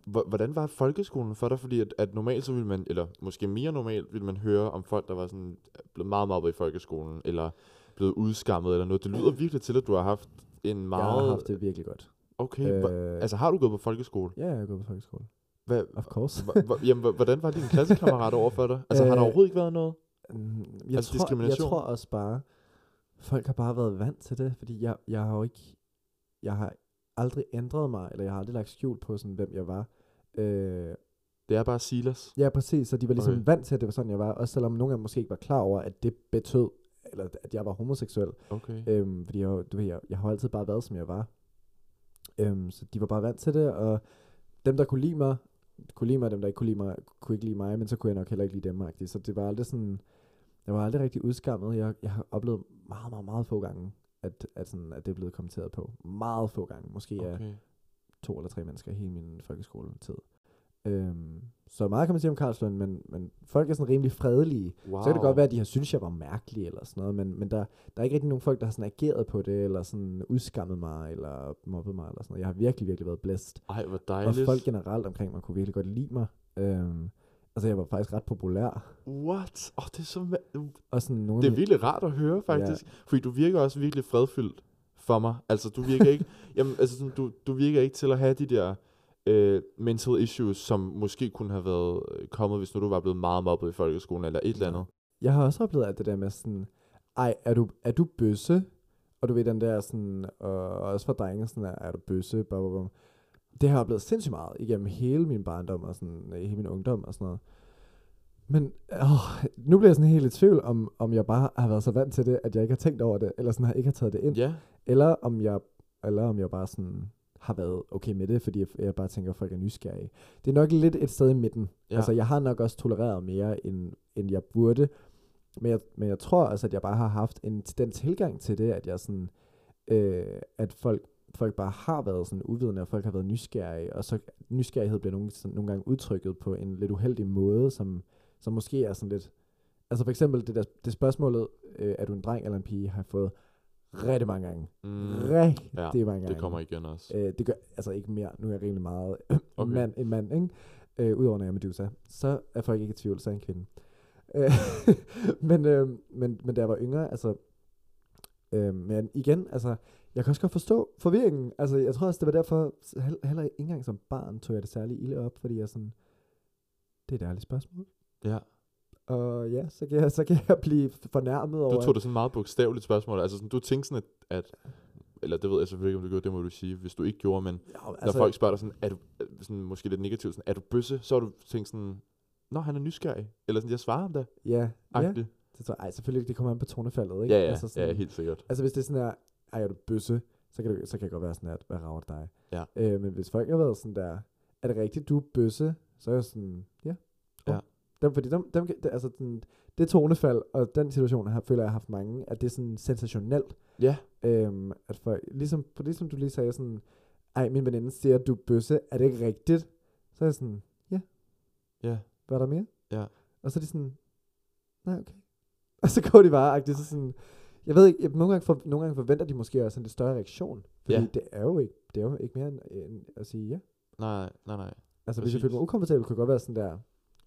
Hvor- Hvordan var folkeskolen for dig? Fordi at, at normalt så ville man, eller måske mere normalt, ville man høre om folk, der var sådan blevet meget mobbet i folkeskolen, eller blevet udskammet eller noget. Det lyder virkelig til, at du har haft en meget... jeg har haft det virkelig godt. Okay, Øh, altså har du gået på folkeskole? ja, jeg har gået på folkeskole. Hvad, Of course. jamen, hvordan var din klassekammerat over for dig? Altså har der Øh, overhovedet ikke været noget? Mm, Jeg, Altså tror, jeg diskrimination? tror også bare, folk har bare været vant til det, fordi jeg, jeg har jo ikke, jeg har aldrig ændret mig, eller jeg har aldrig lagt skjul på, sådan, hvem jeg var. Øh, Det er bare Silas. ja, præcis, så de var ligesom Okay. vant til, at det var sådan, jeg var, også selvom nogle af dem måske ikke var klar over, at det betød, eller at jeg var homoseksuel. Okay. Øhm, fordi jeg, du ved, jeg, jeg har altid bare været, som jeg var. Øhm, så de var bare vant til det, og dem, der kunne lide mig, kunne lide mig, dem, der ikke kunne lide mig, kunne ikke lide mig, men så kunne jeg nok heller ikke lide dem, -agtigt. Så det var aldrig sådan, jeg var aldrig rigtig udskammet. Jeg, jeg har oplevet meget, meget, meget få gange, at, at, sådan, at det er blevet kommenteret på. Meget få gange. Måske okay. af to eller tre mennesker i hele min folkeskoletid. Øhm, så meget kan man sige om Karlslund, men, men folk er sådan rimelig fredelige. Wow. Så kan det godt være, at de har syntes, jeg var mærkelig eller sådan noget, men, men der, der er ikke rigtig nogen folk, der har sådan ageret på det, eller sådan udskammet mig, eller mobbet mig, eller sådan noget. Jeg har virkelig, virkelig været blæst. Ej, hvor Og dejligt. folk generelt omkring mig kunne virkelig godt lide mig. Øhm, Altså, jeg var faktisk ret populær. What? Åh, oh, det er så... ma- Og sådan nogle Det er virkelig rart at høre, faktisk. Ja. Fordi du virker også virkelig fredfyldt for mig. Altså, du virker ikke... jamen, altså, du, du virker ikke til at have de der øh, mental issues, som måske kunne have været øh, kommet, hvis nu du var blevet meget mobbet i folkeskolen, eller et eller andet. Jeg har også oplevet alt det der med sådan, ej, er du, er du bøsse? Og du ved den der sådan, og også for drenge sådan, er, er du bøsse? Blah. Det har jeg oplevet sindssygt meget igennem hele min barndom og sådan, øh, hele min ungdom og sådan noget. Men åh, nu bliver jeg sådan helt i tvivl, om, om jeg bare har været så vant til det, at jeg ikke har tænkt over det, eller sådan har ikke har taget det ind. Ja, Eller om jeg, eller om jeg bare sådan har været okay med det, fordi jeg, jeg bare tænker, at folk er nysgerrige. Det er nok lidt et sted i midten. Ja. Altså, jeg har nok også tolereret mere, end, end jeg burde. Men jeg, men jeg tror også, at jeg bare har haft en, den tilgang til det, at jeg sådan, øh, at folk, folk bare har været sådan uvidende, og folk har været nysgerrige, og så nysgerrighed bliver nogle, sådan, nogle gange udtrykket på en lidt uheldig måde, som, som måske er sådan lidt, altså for eksempel det, der, det spørgsmålet, øh, er du en dreng eller en pige, har jeg fået rigtig mange gange. mm, Rigtig ja, mange gange. det kommer igen også. Øh, det gør altså ikke mere. Nu er jeg rimelig meget Okay. mand, en mand, ikke? Øh, Udover når jeg er Medusa. Så er folk ikke i tvivl, så er jeg en kvinde. Øh, men, øh, men, men da jeg var yngre, altså... Øh, men igen, altså... Jeg kan også godt forstå forvirringen. Altså, jeg tror også, det var derfor, hel- heller ikke engang som barn, tog jeg det særlig ilde op, fordi jeg sådan... Det er et ærligt spørgsmål. Ja. Og ja, så kan jeg, så kan jeg blive fornærmet over... Du tog det sådan meget bogstaveligt spørgsmål. Altså sådan, du tænkte sådan, at, at eller det ved jeg selvfølgelig ikke, om du gjorde, det må du sige, hvis du ikke gjorde, men Ja, altså, når folk spørger dig sådan, er du, øh, sådan, måske lidt negativt, sådan, er du bøsse, så har du tænkt sådan, Nå, han er nysgerrig. Eller sådan, jeg svarer ham da. Ja, ja. Det tror jeg, ej, selvfølgelig, det kommer an på tonefaldet, ikke? Ja, ja, altså, altså, ja, helt sikkert. Altså hvis det er sådan der, ej, er du bøsse, så kan, det, så kan jeg godt være sådan der, hvad rager dig? Ja. Øh, men hvis folk har været sådan der, er det rigtigt, du er bøsse, så er jeg sådan, ja. Dem, fordi dem, dem, det, altså den, det tonefald, og den situation, jeg har, føler, jeg har haft mange, at det er sådan sensationelt. Ja. Øhm, at folk, ligesom, for ligesom du lige sagde sådan, ej, min veninde siger, at du er bøsse, er det ikke rigtigt? Så er jeg sådan, ja, Ja. hvad er der mere? Ja. Og så er de sådan, nej, okay. Og så går de bare, agtigt, så sådan, jeg ved ikke, jeg, nogle, gange for, nogle gange forventer de måske også en lidt større reaktion. Fordi Ja. det er jo ikke, det er jo ikke mere end, end at sige ja. Nej, nej, nej. Altså hvis jeg Præcis. føler mig ukomfortabel, kunne jeg godt være sådan der,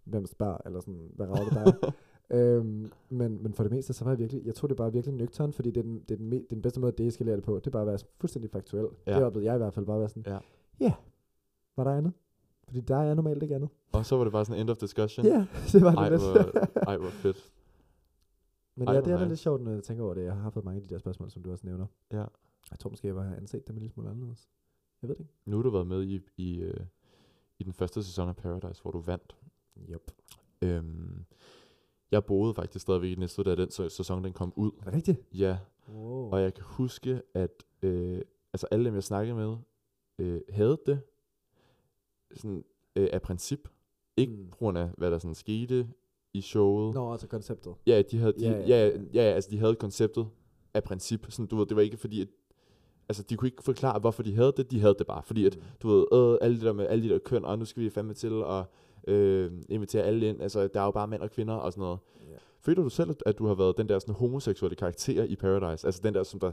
hvem spørger, eller sådan, hvad rager det dig? øhm, men, men for det meste, så var jeg virkelig, jeg tror det er bare virkelig nøgtern, fordi det er den, det er den, me, den bedste måde at deeskalere det på, det er bare at være fuldstændig faktuel. Ja. Det oplevede jeg i hvert fald, bare at være sådan, Ja. ja, var der andet? Fordi der er normalt ikke andet. Og så var det bare sådan end of discussion. Ja, det var det Ej, lidt. hvor, ej, hvor fedt. Men Ej, ja, det er da lidt sjovt, når jeg tænker over det. Jeg har fået mange af de der spørgsmål, som du også nævner. Ja. Jeg tror måske, jeg bare har anset dem en lille smule anderledes. Jeg ved det ikke. Nu har du været med i, i, øh, i den første sæson af Paradise, hvor du vandt. Yep. Øhm, jeg boede faktisk stadigvæk i næste, da den sæ- sæson den kom ud. Er det rigtigt? Ja, Wow. og jeg kan huske, at øh, altså alle dem, jeg snakkede med, øh, havde det sådan, øh, af princip. Ikke Mm. på grund af, hvad der sådan skete i showet. Nå, altså konceptet. Ja, de havde, de, Ja, ja, ja. ja, altså de havde konceptet af princip. Sådan, du ved, det var ikke fordi, at, altså de kunne ikke forklare, hvorfor de havde det. De havde det bare, fordi at, Mm. du ved, øh, alle det der med alle de der køn, og nu skal vi fandme til at øh, invitere alle ind. Altså, der er jo bare mænd og kvinder og sådan noget. Ja. Føler du selv, at- at du har været den der sådan homoseksuelle karakter i Paradise? Altså den der, som der,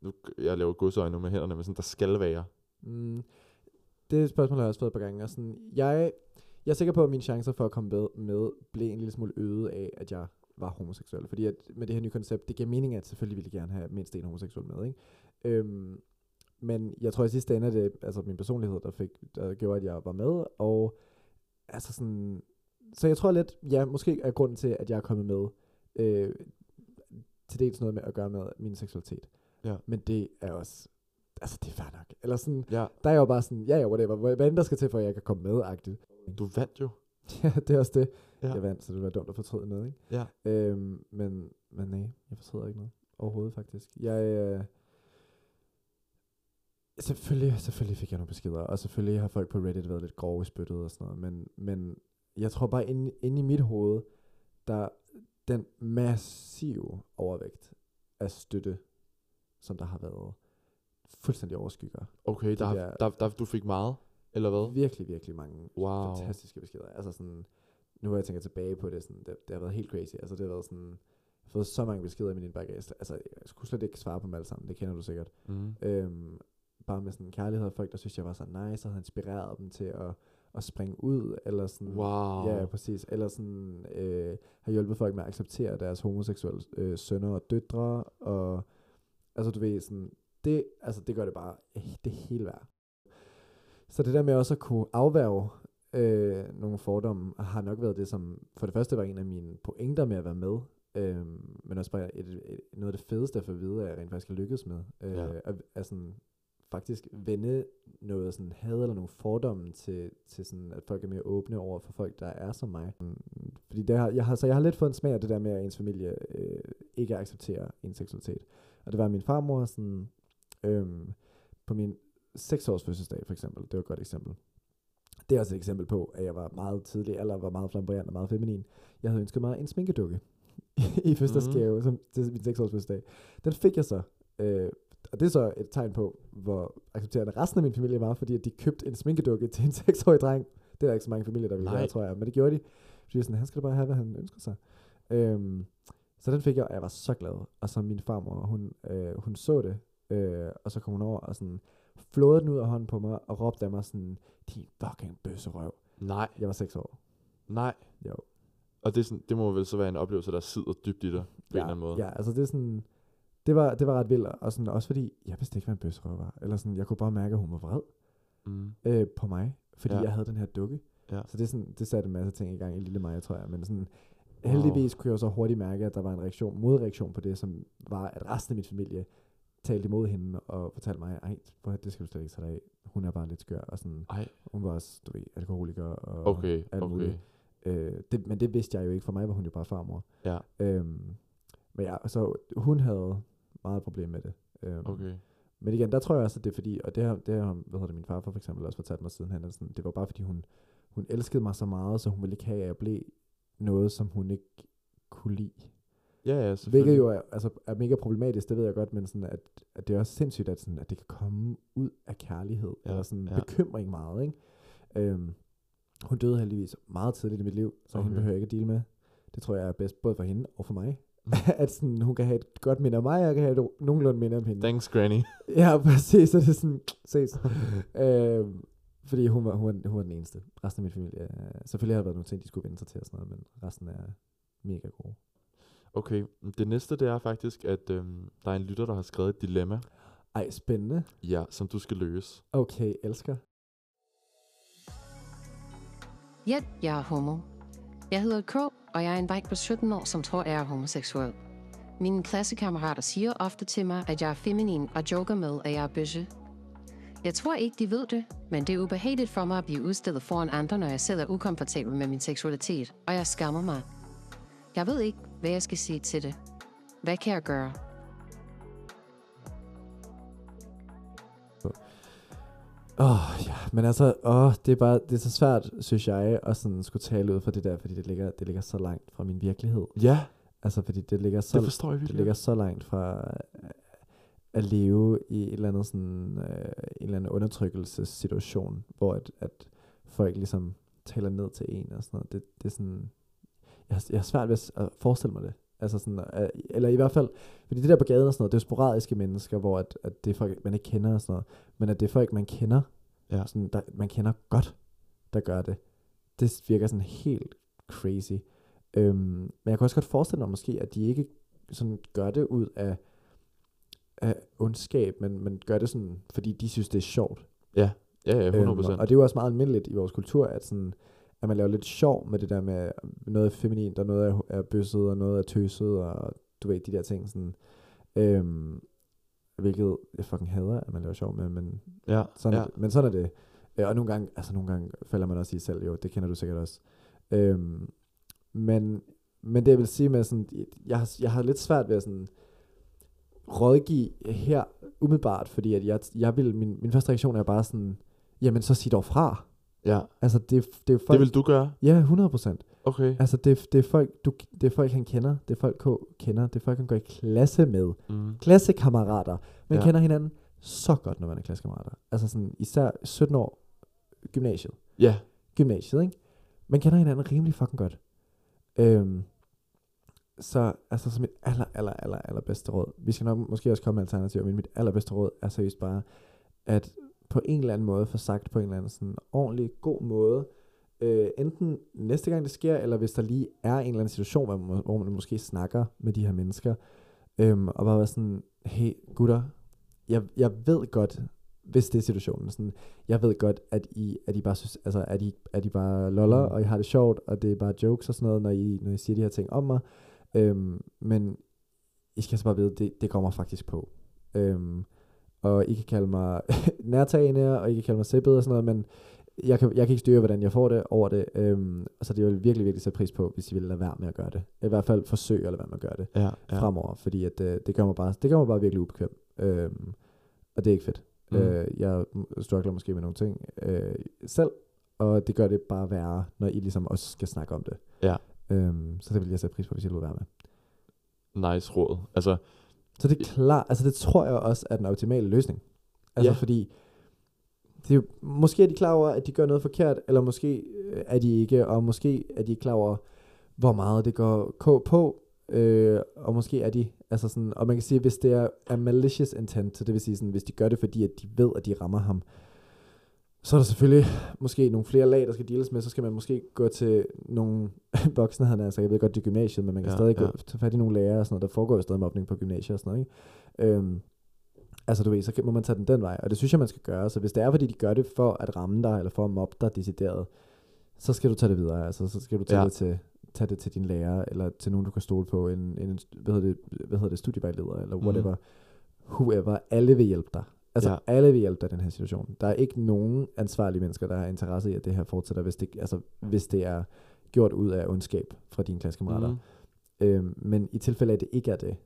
nu jeg laver godsøjne nu med hænderne, men sådan, der skal være. Mm, det spørgsmål har jeg også fået et par gange. Og sådan, jeg, jeg er sikker på, at mine chancer for at komme med, med blev en lille smule øget af, at jeg var homoseksuel. Fordi at med det her nye koncept, det giver mening, at selvfølgelig ville jeg gerne have mindst en homoseksuel med. Ikke? Øhm, men jeg tror i sidste ende, at det altså min personlighed, der, fik, der gjorde, at jeg var med. Og altså sådan, så jeg tror lidt, ja, måske er grunden til, at jeg er kommet med, øh, til dels noget med at gøre med min seksualitet. Ja. Men det er også, altså det er fair nok. Eller sådan, Ja, der er jeg jo bare sådan, ja, ja, whatever. Hvad end der skal til, for at jeg kan komme med, agtigt. du vandt jo. ja, det er også det. Ja. Jeg vandt, så det var dumt at fortryde noget, ikke? Ja. Øhm, men, men nej, jeg fortryder ikke noget. Overhovedet, faktisk. Jeg, øh, selvfølgelig, selvfølgelig fik jeg nogle beskeder, og selvfølgelig har folk på Reddit været lidt grove i spyttet og sådan noget, men, men jeg tror bare, inde, inde i mit hoved, der den massive overvægt af støtte, som der har været, fuldstændig overskygger. Okay, De der, der- der, der, du fik meget, eller hvad? Virkelig, virkelig mange Wow. fantastiske beskeder. Altså sådan, nu hvor jeg tænker tilbage på det, sådan, det, det har været helt crazy. Altså det har været sådan, jeg har fået så mange beskeder i min indbakke. Altså, jeg skulle slet ikke svare på dem alle sammen, det kender du sikkert. Mm. Øhm, bare med sådan kærlighed og folk, der synes, jeg var så nice, og havde inspireret dem til at, at springe ud, eller sådan, Wow. ja, præcis, eller sådan, øh, har hjulpet folk med at acceptere deres homoseksuelle øh, sønner og døtre, og altså du ved, sådan, det, altså det gør det bare eh, det hele værd. Så det der med også at kunne afværge øh, nogle fordomme, har nok været det, som for det første var en af mine pointer med at være med, øh, men også bare et, et, noget af det fedeste at få at vide, at jeg rent faktisk har lykkes med. Øh, Ja. at, at sådan, faktisk vende noget sådan had eller nogle fordomme til, til sådan, at folk er mere åbne over for folk, der er som mig. Mm, Fordi det har, jeg har, så jeg har lidt fået en smag af det der med, at ens familie øh, ikke accepterer ens seksualitet. Og det var min farmor sådan, øhm, på min 6 års fødselsdag for eksempel, det var et godt eksempel. Det er også et eksempel på, at jeg var meget tidlig, eller var meget flamboyant og meget feminin. Jeg havde ønsket mig en sminkedukke i fødselsdagsgave, mm. som til min 6 års fødselsdag. Den fik jeg så. Øh, og det er så et tegn på, hvor accepterende resten af min familie var, fordi at de købte en sminkedukke til en 6-årig dreng. Det er der ikke så mange familier, der ville Nej. tror jeg. Men det gjorde de. Fordi sådan, han skal bare have, hvad han ønsker sig. Øhm, så den fik jeg, og jeg var så glad. Og så min farmor, hun, øh, hun så det, øh, og så kom hun over og sådan flåede den ud af hånden på mig, og råbte af mig sådan, din fucking bøsserøv. Nej, Jeg var 6 år. nej. Jo. Og det, er sådan, det må vel så være en oplevelse, der sidder dybt i dig, på ja, en eller anden måde. Ja, altså det er sådan, det var, det var ret vildt, og sådan, også fordi, jeg vidste ikke, hvad en bøsserøv var. Eller sådan, jeg kunne bare mærke, at hun var vred Mm. øh, på mig, fordi Ja. jeg havde den her dukke. Ja. Så det, sådan, det satte en masse ting i gang i lille mig, tror jeg. Men sådan, Wow. heldigvis kunne jeg jo så hurtigt mærke, at der var en reaktion, modreaktion på det, som var, at resten af min familie talte imod hende og fortalte mig, ej, at- det skal du slet ikke tage dig af. Hun er bare lidt skør, og sådan, Ej, hun var også, du ved, alkoholiker og okay, alt okay. muligt. Øh, det, men det vidste jeg jo ikke. For mig var hun jo bare farmor. Ja, Øhm, men ja, så hun havde meget problem med det. Øhm, okay. Men igen, der tror jeg også, at det er fordi, og det har, det har hvad hedder det, min far for eksempel også fortalt mig siden han, sådan, det var bare fordi hun, hun elskede mig så meget, så hun ville ikke have, at jeg blev noget, som hun ikke kunne lide. Ja, ja, Hvilket jo er, altså, er mega problematisk, det ved jeg godt, men sådan, at, at det er også sindssygt, at, sådan, at det kan komme ud af kærlighed, Ja, eller sådan ja. bekymring meget, ikke? Øhm, hun døde heldigvis meget tidligt i mit liv, så okay. hende behøver jeg ikke at deale med. Det tror jeg er bedst, både for hende og for mig. At sådan, hun kan have et godt minde om mig, og jeg kan have et nogenlunde minde om hende. Thanks, Granny. Ja, præcis, så det er sådan, ses. øhm, fordi hun var, hun, var, hun var den eneste. Resten af min familie, øh, selvfølgelig har der været nogle ting, de skulle vende sig til og sådan noget, men resten er mega gode. Okay, det næste det er faktisk, at øhm, der er en lytter, der har skrevet et dilemma, Ej, spændende. ja, som du skal løse. Okay, elsker. Ja, jeg er homo. Jeg hedder K, og jeg er en dreng på 17 år, som tror, jeg er homoseksuel. Mine klassekammerater siger ofte til mig, at jeg er feminin og joker med, at jeg er bøsse. Jeg tror ikke, de ved det, men det er ubehageligt for mig at blive udstillet foran andre, når jeg selv er ukomfortabel med min seksualitet, og jeg skammer mig. Jeg ved ikke, hvad jeg skal sige til det. Hvad kan jeg gøre? Åh, oh, ja, men altså, åh, det er bare, det er så svært, synes jeg, at sådan skulle tale ud fra det der, fordi det ligger, det ligger så langt fra min virkelighed. Ja, Altså, fordi det ligger så, det forstår jeg det ligger så langt fra øh, at leve i et eller andet sådan, øh, en eller anden undertrykkelsessituation, hvor at, at folk ligesom taler ned til en og sådan noget. Det, det er sådan, jeg har, jeg har svært ved at forestille mig det. Altså sådan, øh, eller i hvert fald, fordi det der på gaden og sådan noget, det er jo sporadiske mennesker, hvor at, at det er folk, man ikke kender og sådan noget, men at det er folk, man kender, Ja. sådan, der, man kender godt, der gør det. Det virker sådan helt crazy. Øhm, men jeg kan også godt forestille mig måske, at de ikke sådan gør det ud af, af ondskab, men, men gør det sådan, fordi de synes, det er sjovt. Ja, ja, ja, 100%. Øhm, og, og det er jo også meget almindeligt i vores kultur, at, sådan, at man laver lidt sjov med det der med noget er feminint, og noget er, er bøsset, og noget er tøset, og du ved, de der ting. Sådan, øhm, hvilket jeg fucking hader, at man laver sjov med, men ja, sådan, ja. er men sådan er det. Øh, Og nogle gange, altså nogle gange falder man også i selv, jo, det kender du sikkert også. Øhm, men, men det jeg vil sige med sådan, jeg har, jeg har lidt svært ved at sådan rådgive her umiddelbart, fordi at jeg, jeg vil, min, min første reaktion er bare sådan, jamen så sig dog fra. Ja. Altså det, det er folk, Det vil du gøre? Ja, 100 procent. Okay. Altså det, det, er folk, du, det er folk, han kender, det er folk, K kender, det er folk, han går i klasse med. Mm. Klassekammerater. Man Ja. kender hinanden så godt, når man er klassekammerater. Altså sådan, især 17 år, gymnasiet. Ja, Gymnasiet, ikke? Man kender hinanden rimelig fucking godt. Øhm, så altså som mit aller, aller, aller, aller bedste råd, vi skal nok måske også komme med alternativer, men mit allerbedste råd er seriøst bare, at på en eller anden måde få sagt på en eller anden sådan ordentlig, god måde, øh, enten næste gang det sker, eller hvis der lige er en eller anden situation, hvor man, hvor man måske snakker med de her mennesker, øhm, og bare være sådan, hey gutter, jeg, jeg ved godt, hvis det er situationen, sådan, jeg ved godt, at I, at I bare synes, altså, at I, at I bare loller, Mm. og I har det sjovt, og det er bare jokes og sådan noget, når I, når I siger de her ting om mig, øhm, men I skal så bare vide, det, det kommer faktisk på. Øhm, og I kan kalde mig nærtagende, og I kan kalde mig sæppet og sådan noget, men jeg kan, jeg kan ikke styre, hvordan jeg får det over det. Øhm, så det vil virkelig, virkelig sætte pris på, hvis I vil lade være med at gøre det. I hvert fald forsøge at lade være med at gøre det Ja, ja. fremover, fordi at, øh, det, gør mig bare, det gør mig bare virkelig ubekvem. Øhm, og det er ikke fedt. Mm. Mm. Øh, jeg struggler måske med nogle ting øh, selv, og det gør det bare værre, når I ligesom også skal snakke om det. Ja. Øhm, så det vil jeg sætte pris på, hvis I vil være med. Nice råd. Altså, Så det er klart, altså det tror jeg også er den optimale løsning. Altså Ja. fordi, det måske er de klar over, at de gør noget forkert, eller måske øh, er de ikke, og måske er de ikke klar over, hvor meget det går k på, øh, og måske er de, altså sådan, og man kan sige, hvis det er, er malicious intent, så det vil sige sådan, hvis de gør det, fordi at de ved, at de rammer ham, så er der selvfølgelig måske nogle flere lag, der skal deales med, så skal man måske gå til nogle voksne, han altså, jeg ved godt, det er gymnasiet, men man kan Ja, stadig ja. gå, tage fat i nogle lærere og sådan noget, der foregår jo stadig mobning på gymnasiet og sådan noget, ikke? Øhm, altså du ved, så må man tage den den vej, og det synes jeg, man skal gøre, så hvis det er, fordi de gør det for at ramme dig, eller for at mobbe dig decideret, så skal du tage det videre, altså så skal du tage, Ja. det, til, tage det til din lærer, eller til nogen, du kan stole på, en, en hvad, hedder det, hvad hedder det, studievejleder, eller Mhm. whatever, whoever, alle vil hjælpe dig. Altså Ja. alle vil hjælpe dig i den her situation. Der er ikke nogen ansvarlige mennesker, der har interesse i, at det her fortsætter, hvis det, altså, hvis det er gjort ud af ondskab fra dine klassekammerater. mm. Øhm, men i tilfælde af, at det ikke er det,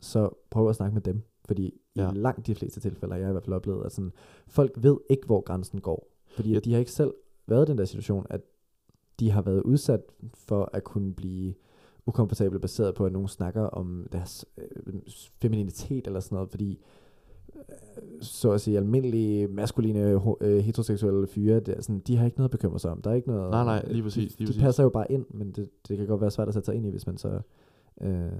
så prøv at snakke med dem. Fordi Ja. i langt de fleste tilfælde har jeg i hvert fald oplevet, at sådan, folk ved ikke, hvor grænsen går. Fordi Ja. de har ikke selv været i den der situation, at de har været udsat for at kunne blive ukomfortable baseret på, at nogen snakker om deres øh, femininitet eller sådan noget, fordi så at sige almindelige maskuline øh, heteroseksuelle fyre, det er sådan, de har ikke noget at bekymre sig om. Der er ikke noget, Nej, nej, lige præcis, lige de passer jo bare ind, men det, det kan godt være svært at sætte sig ind i, hvis man så øh,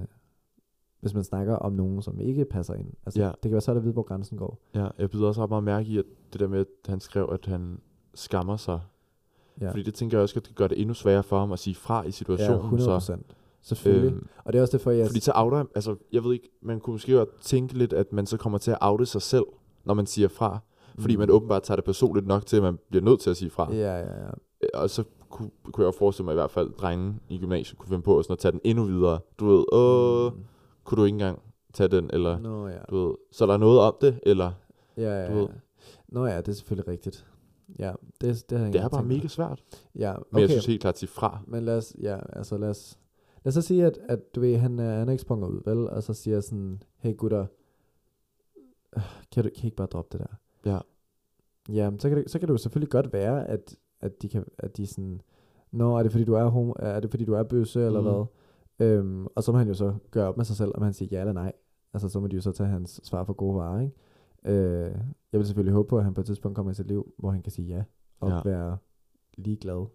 hvis man snakker om nogen, som ikke passer ind. Altså, Ja. Det kan være svært at vide, hvor grænsen går. Ja, jeg byder også ret meget mærke i, at det der med, at han skrev, at han skammer sig. Ja. Ja, Fordi det tænker jeg også, at det gør det endnu sværere for ham at sige fra i ja situationen. 100 så, procent. Selvfølgelig. øhm, og det er også derfor, jeg... Fordi så outer, altså jeg ved ikke, man kunne måske godt tænke lidt, at man så kommer til at oute sig selv, når man siger fra. Fordi Mm. man åbenbart tager det personligt nok til, at man bliver nødt til at sige fra. Ja, ja, ja. Øh, Og så kunne, kunne jeg jo forestille mig i hvert fald, at drenge i gymnasiet kunne finde på at, sådan at tage den endnu videre. Du ved, åh, Mm. kunne du ikke engang tage den, eller Nå ja. du ved, så er der noget om det, eller Ja, ja, du ved. ja. Nå ja, det er selvfølgelig rigtigt. Ja, det, det har jeg det er bare mega svært. Ja, Men okay. jeg synes helt klart at sige fra. Men lad os, ja, altså lad os, lad os så sige, at, at du ved, han, er, han er ikke sprunget ud, vel? Og så siger jeg sådan, hey gutter, kan du kan I ikke bare droppe det der? Ja. Ja, så kan det, så kan det jo selvfølgelig godt være, at, at de kan, at de sådan, Nå, er det fordi du er homo, er det fordi du er bøsse, eller Mhm. hvad? Øhm, og så må han jo så gøre op med sig selv, om han siger ja eller nej. Altså, så må de jo så tage hans svar for gode varer, ikke? Øh, jeg vil selvfølgelig håbe på, at han på et tidspunkt kommer i sit liv, hvor han kan sige ja, og ja. være ligeglad.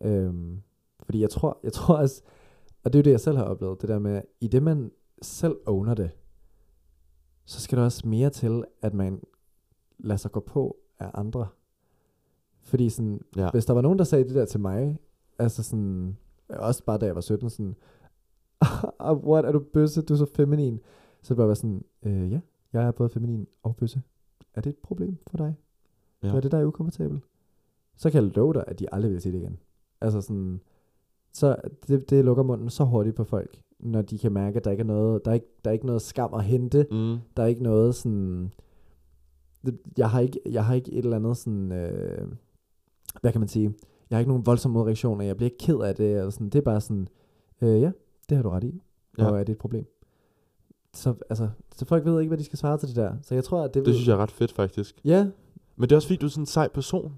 Øhm, fordi jeg tror, jeg tror også, og det er jo det, jeg selv har oplevet, det der med, i det man selv owner det, så skal der også mere til, at man lader sig gå på af andre. Fordi sådan, Ja. hvis der var nogen, der sagde det der til mig, altså sådan, også bare da jeg var 17, sådan, "Ah, what, er du bøsse, du er så feminin, så det bare var sådan, øh, ja, jeg er både feminin og bøsse. Er det et problem for dig? Ja. Er det, der er ukomfortabelt? Så kan jeg love dig, at de aldrig vil sige det igen. Altså sådan, så det, det lukker munden så hurtigt på folk, når de kan mærke, at der ikke er noget, der er ikke, der er ikke noget skam at hente. Mm. Der er ikke noget sådan, jeg har ikke, jeg har ikke et eller andet sådan, øh, hvad kan man sige, jeg har ikke nogen voldsomme modreaktioner, jeg bliver ikke ked af det, eller sådan, det er bare sådan, øh, ja, det har du ret i, Ja. og er det et problem? Så, altså, så folk ved ikke, hvad de skal svare til det der. Så jeg tror, at det, Det synes jeg er ret fedt, faktisk. Ja, Men det er også fordi, du er sådan en sej person.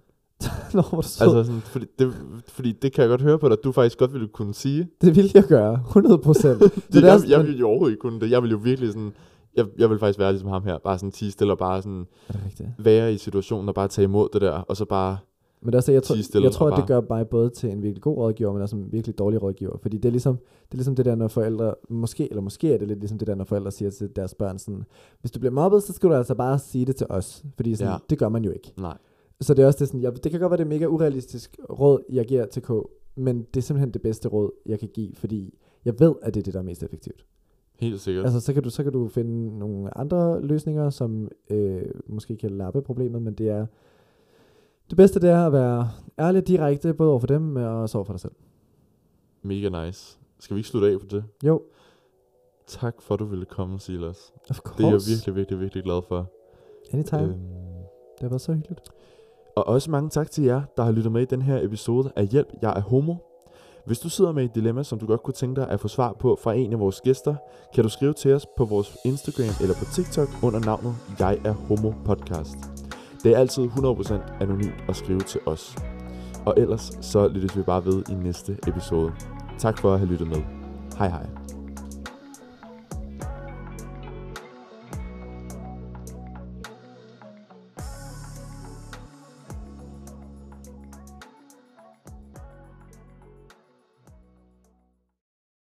Nå, hvor sød. Altså sådan, fordi, det, fordi det kan jeg godt høre på dig, at du faktisk godt ville kunne sige. Det vil jeg gøre, 100 procent. Jeg, jeg men- ville jo overhovedet ikke kunne det. Jeg ville jo virkelig sådan... Jeg, jeg vil faktisk være ligesom ham her. Bare sådan tige stille og bare sådan være i situationen og bare tage imod det der. Og så bare Men det er også, jeg, tror, jeg tror, at det gør mig både til en virkelig god rådgiver, men også en virkelig dårlig rådgiver. Fordi det er ligesom det, er ligesom det der, når forældre, måske, eller måske er det lidt ligesom det der, når forældre siger til deres børn sådan, hvis du bliver mobbet, så skal du altså bare sige det til os. Fordi sådan, ja. det gør man jo ikke. Nej. Så det er også det sådan, jeg, det kan godt være, det er mega urealistisk råd, jeg giver til K, men det er simpelthen det bedste råd, jeg kan give, fordi jeg ved, at det er det, der er mest effektivt. Helt sikkert. Altså, så kan, du, så kan du finde nogle andre løsninger, som øh, måske kan lappe problemet, men det er det bedste, det er at være ærlig direkte, både over for dem og så over for dig selv. Mega nice. Skal vi ikke slutte af på det? Jo, Tak for, at du ville komme, Silas. of course. Det er jeg virkelig, virkelig, virkelig glad for. Anytime. Øhm, Det har været så hyggeligt. Og også mange tak til jer, der har lyttet med i den her episode af Hjælp, jeg er homo. Hvis du sidder med et dilemma, som du godt kunne tænke dig at få svar på fra en af vores gæster, kan du skrive til os på vores Instagram eller på TikTok under navnet Jeg er Homo Podcast. Det er altid 100% anonymt at skrive til os. Og ellers så lyttes vi bare ved i næste episode. Tak for at have lyttet med. Hej hej.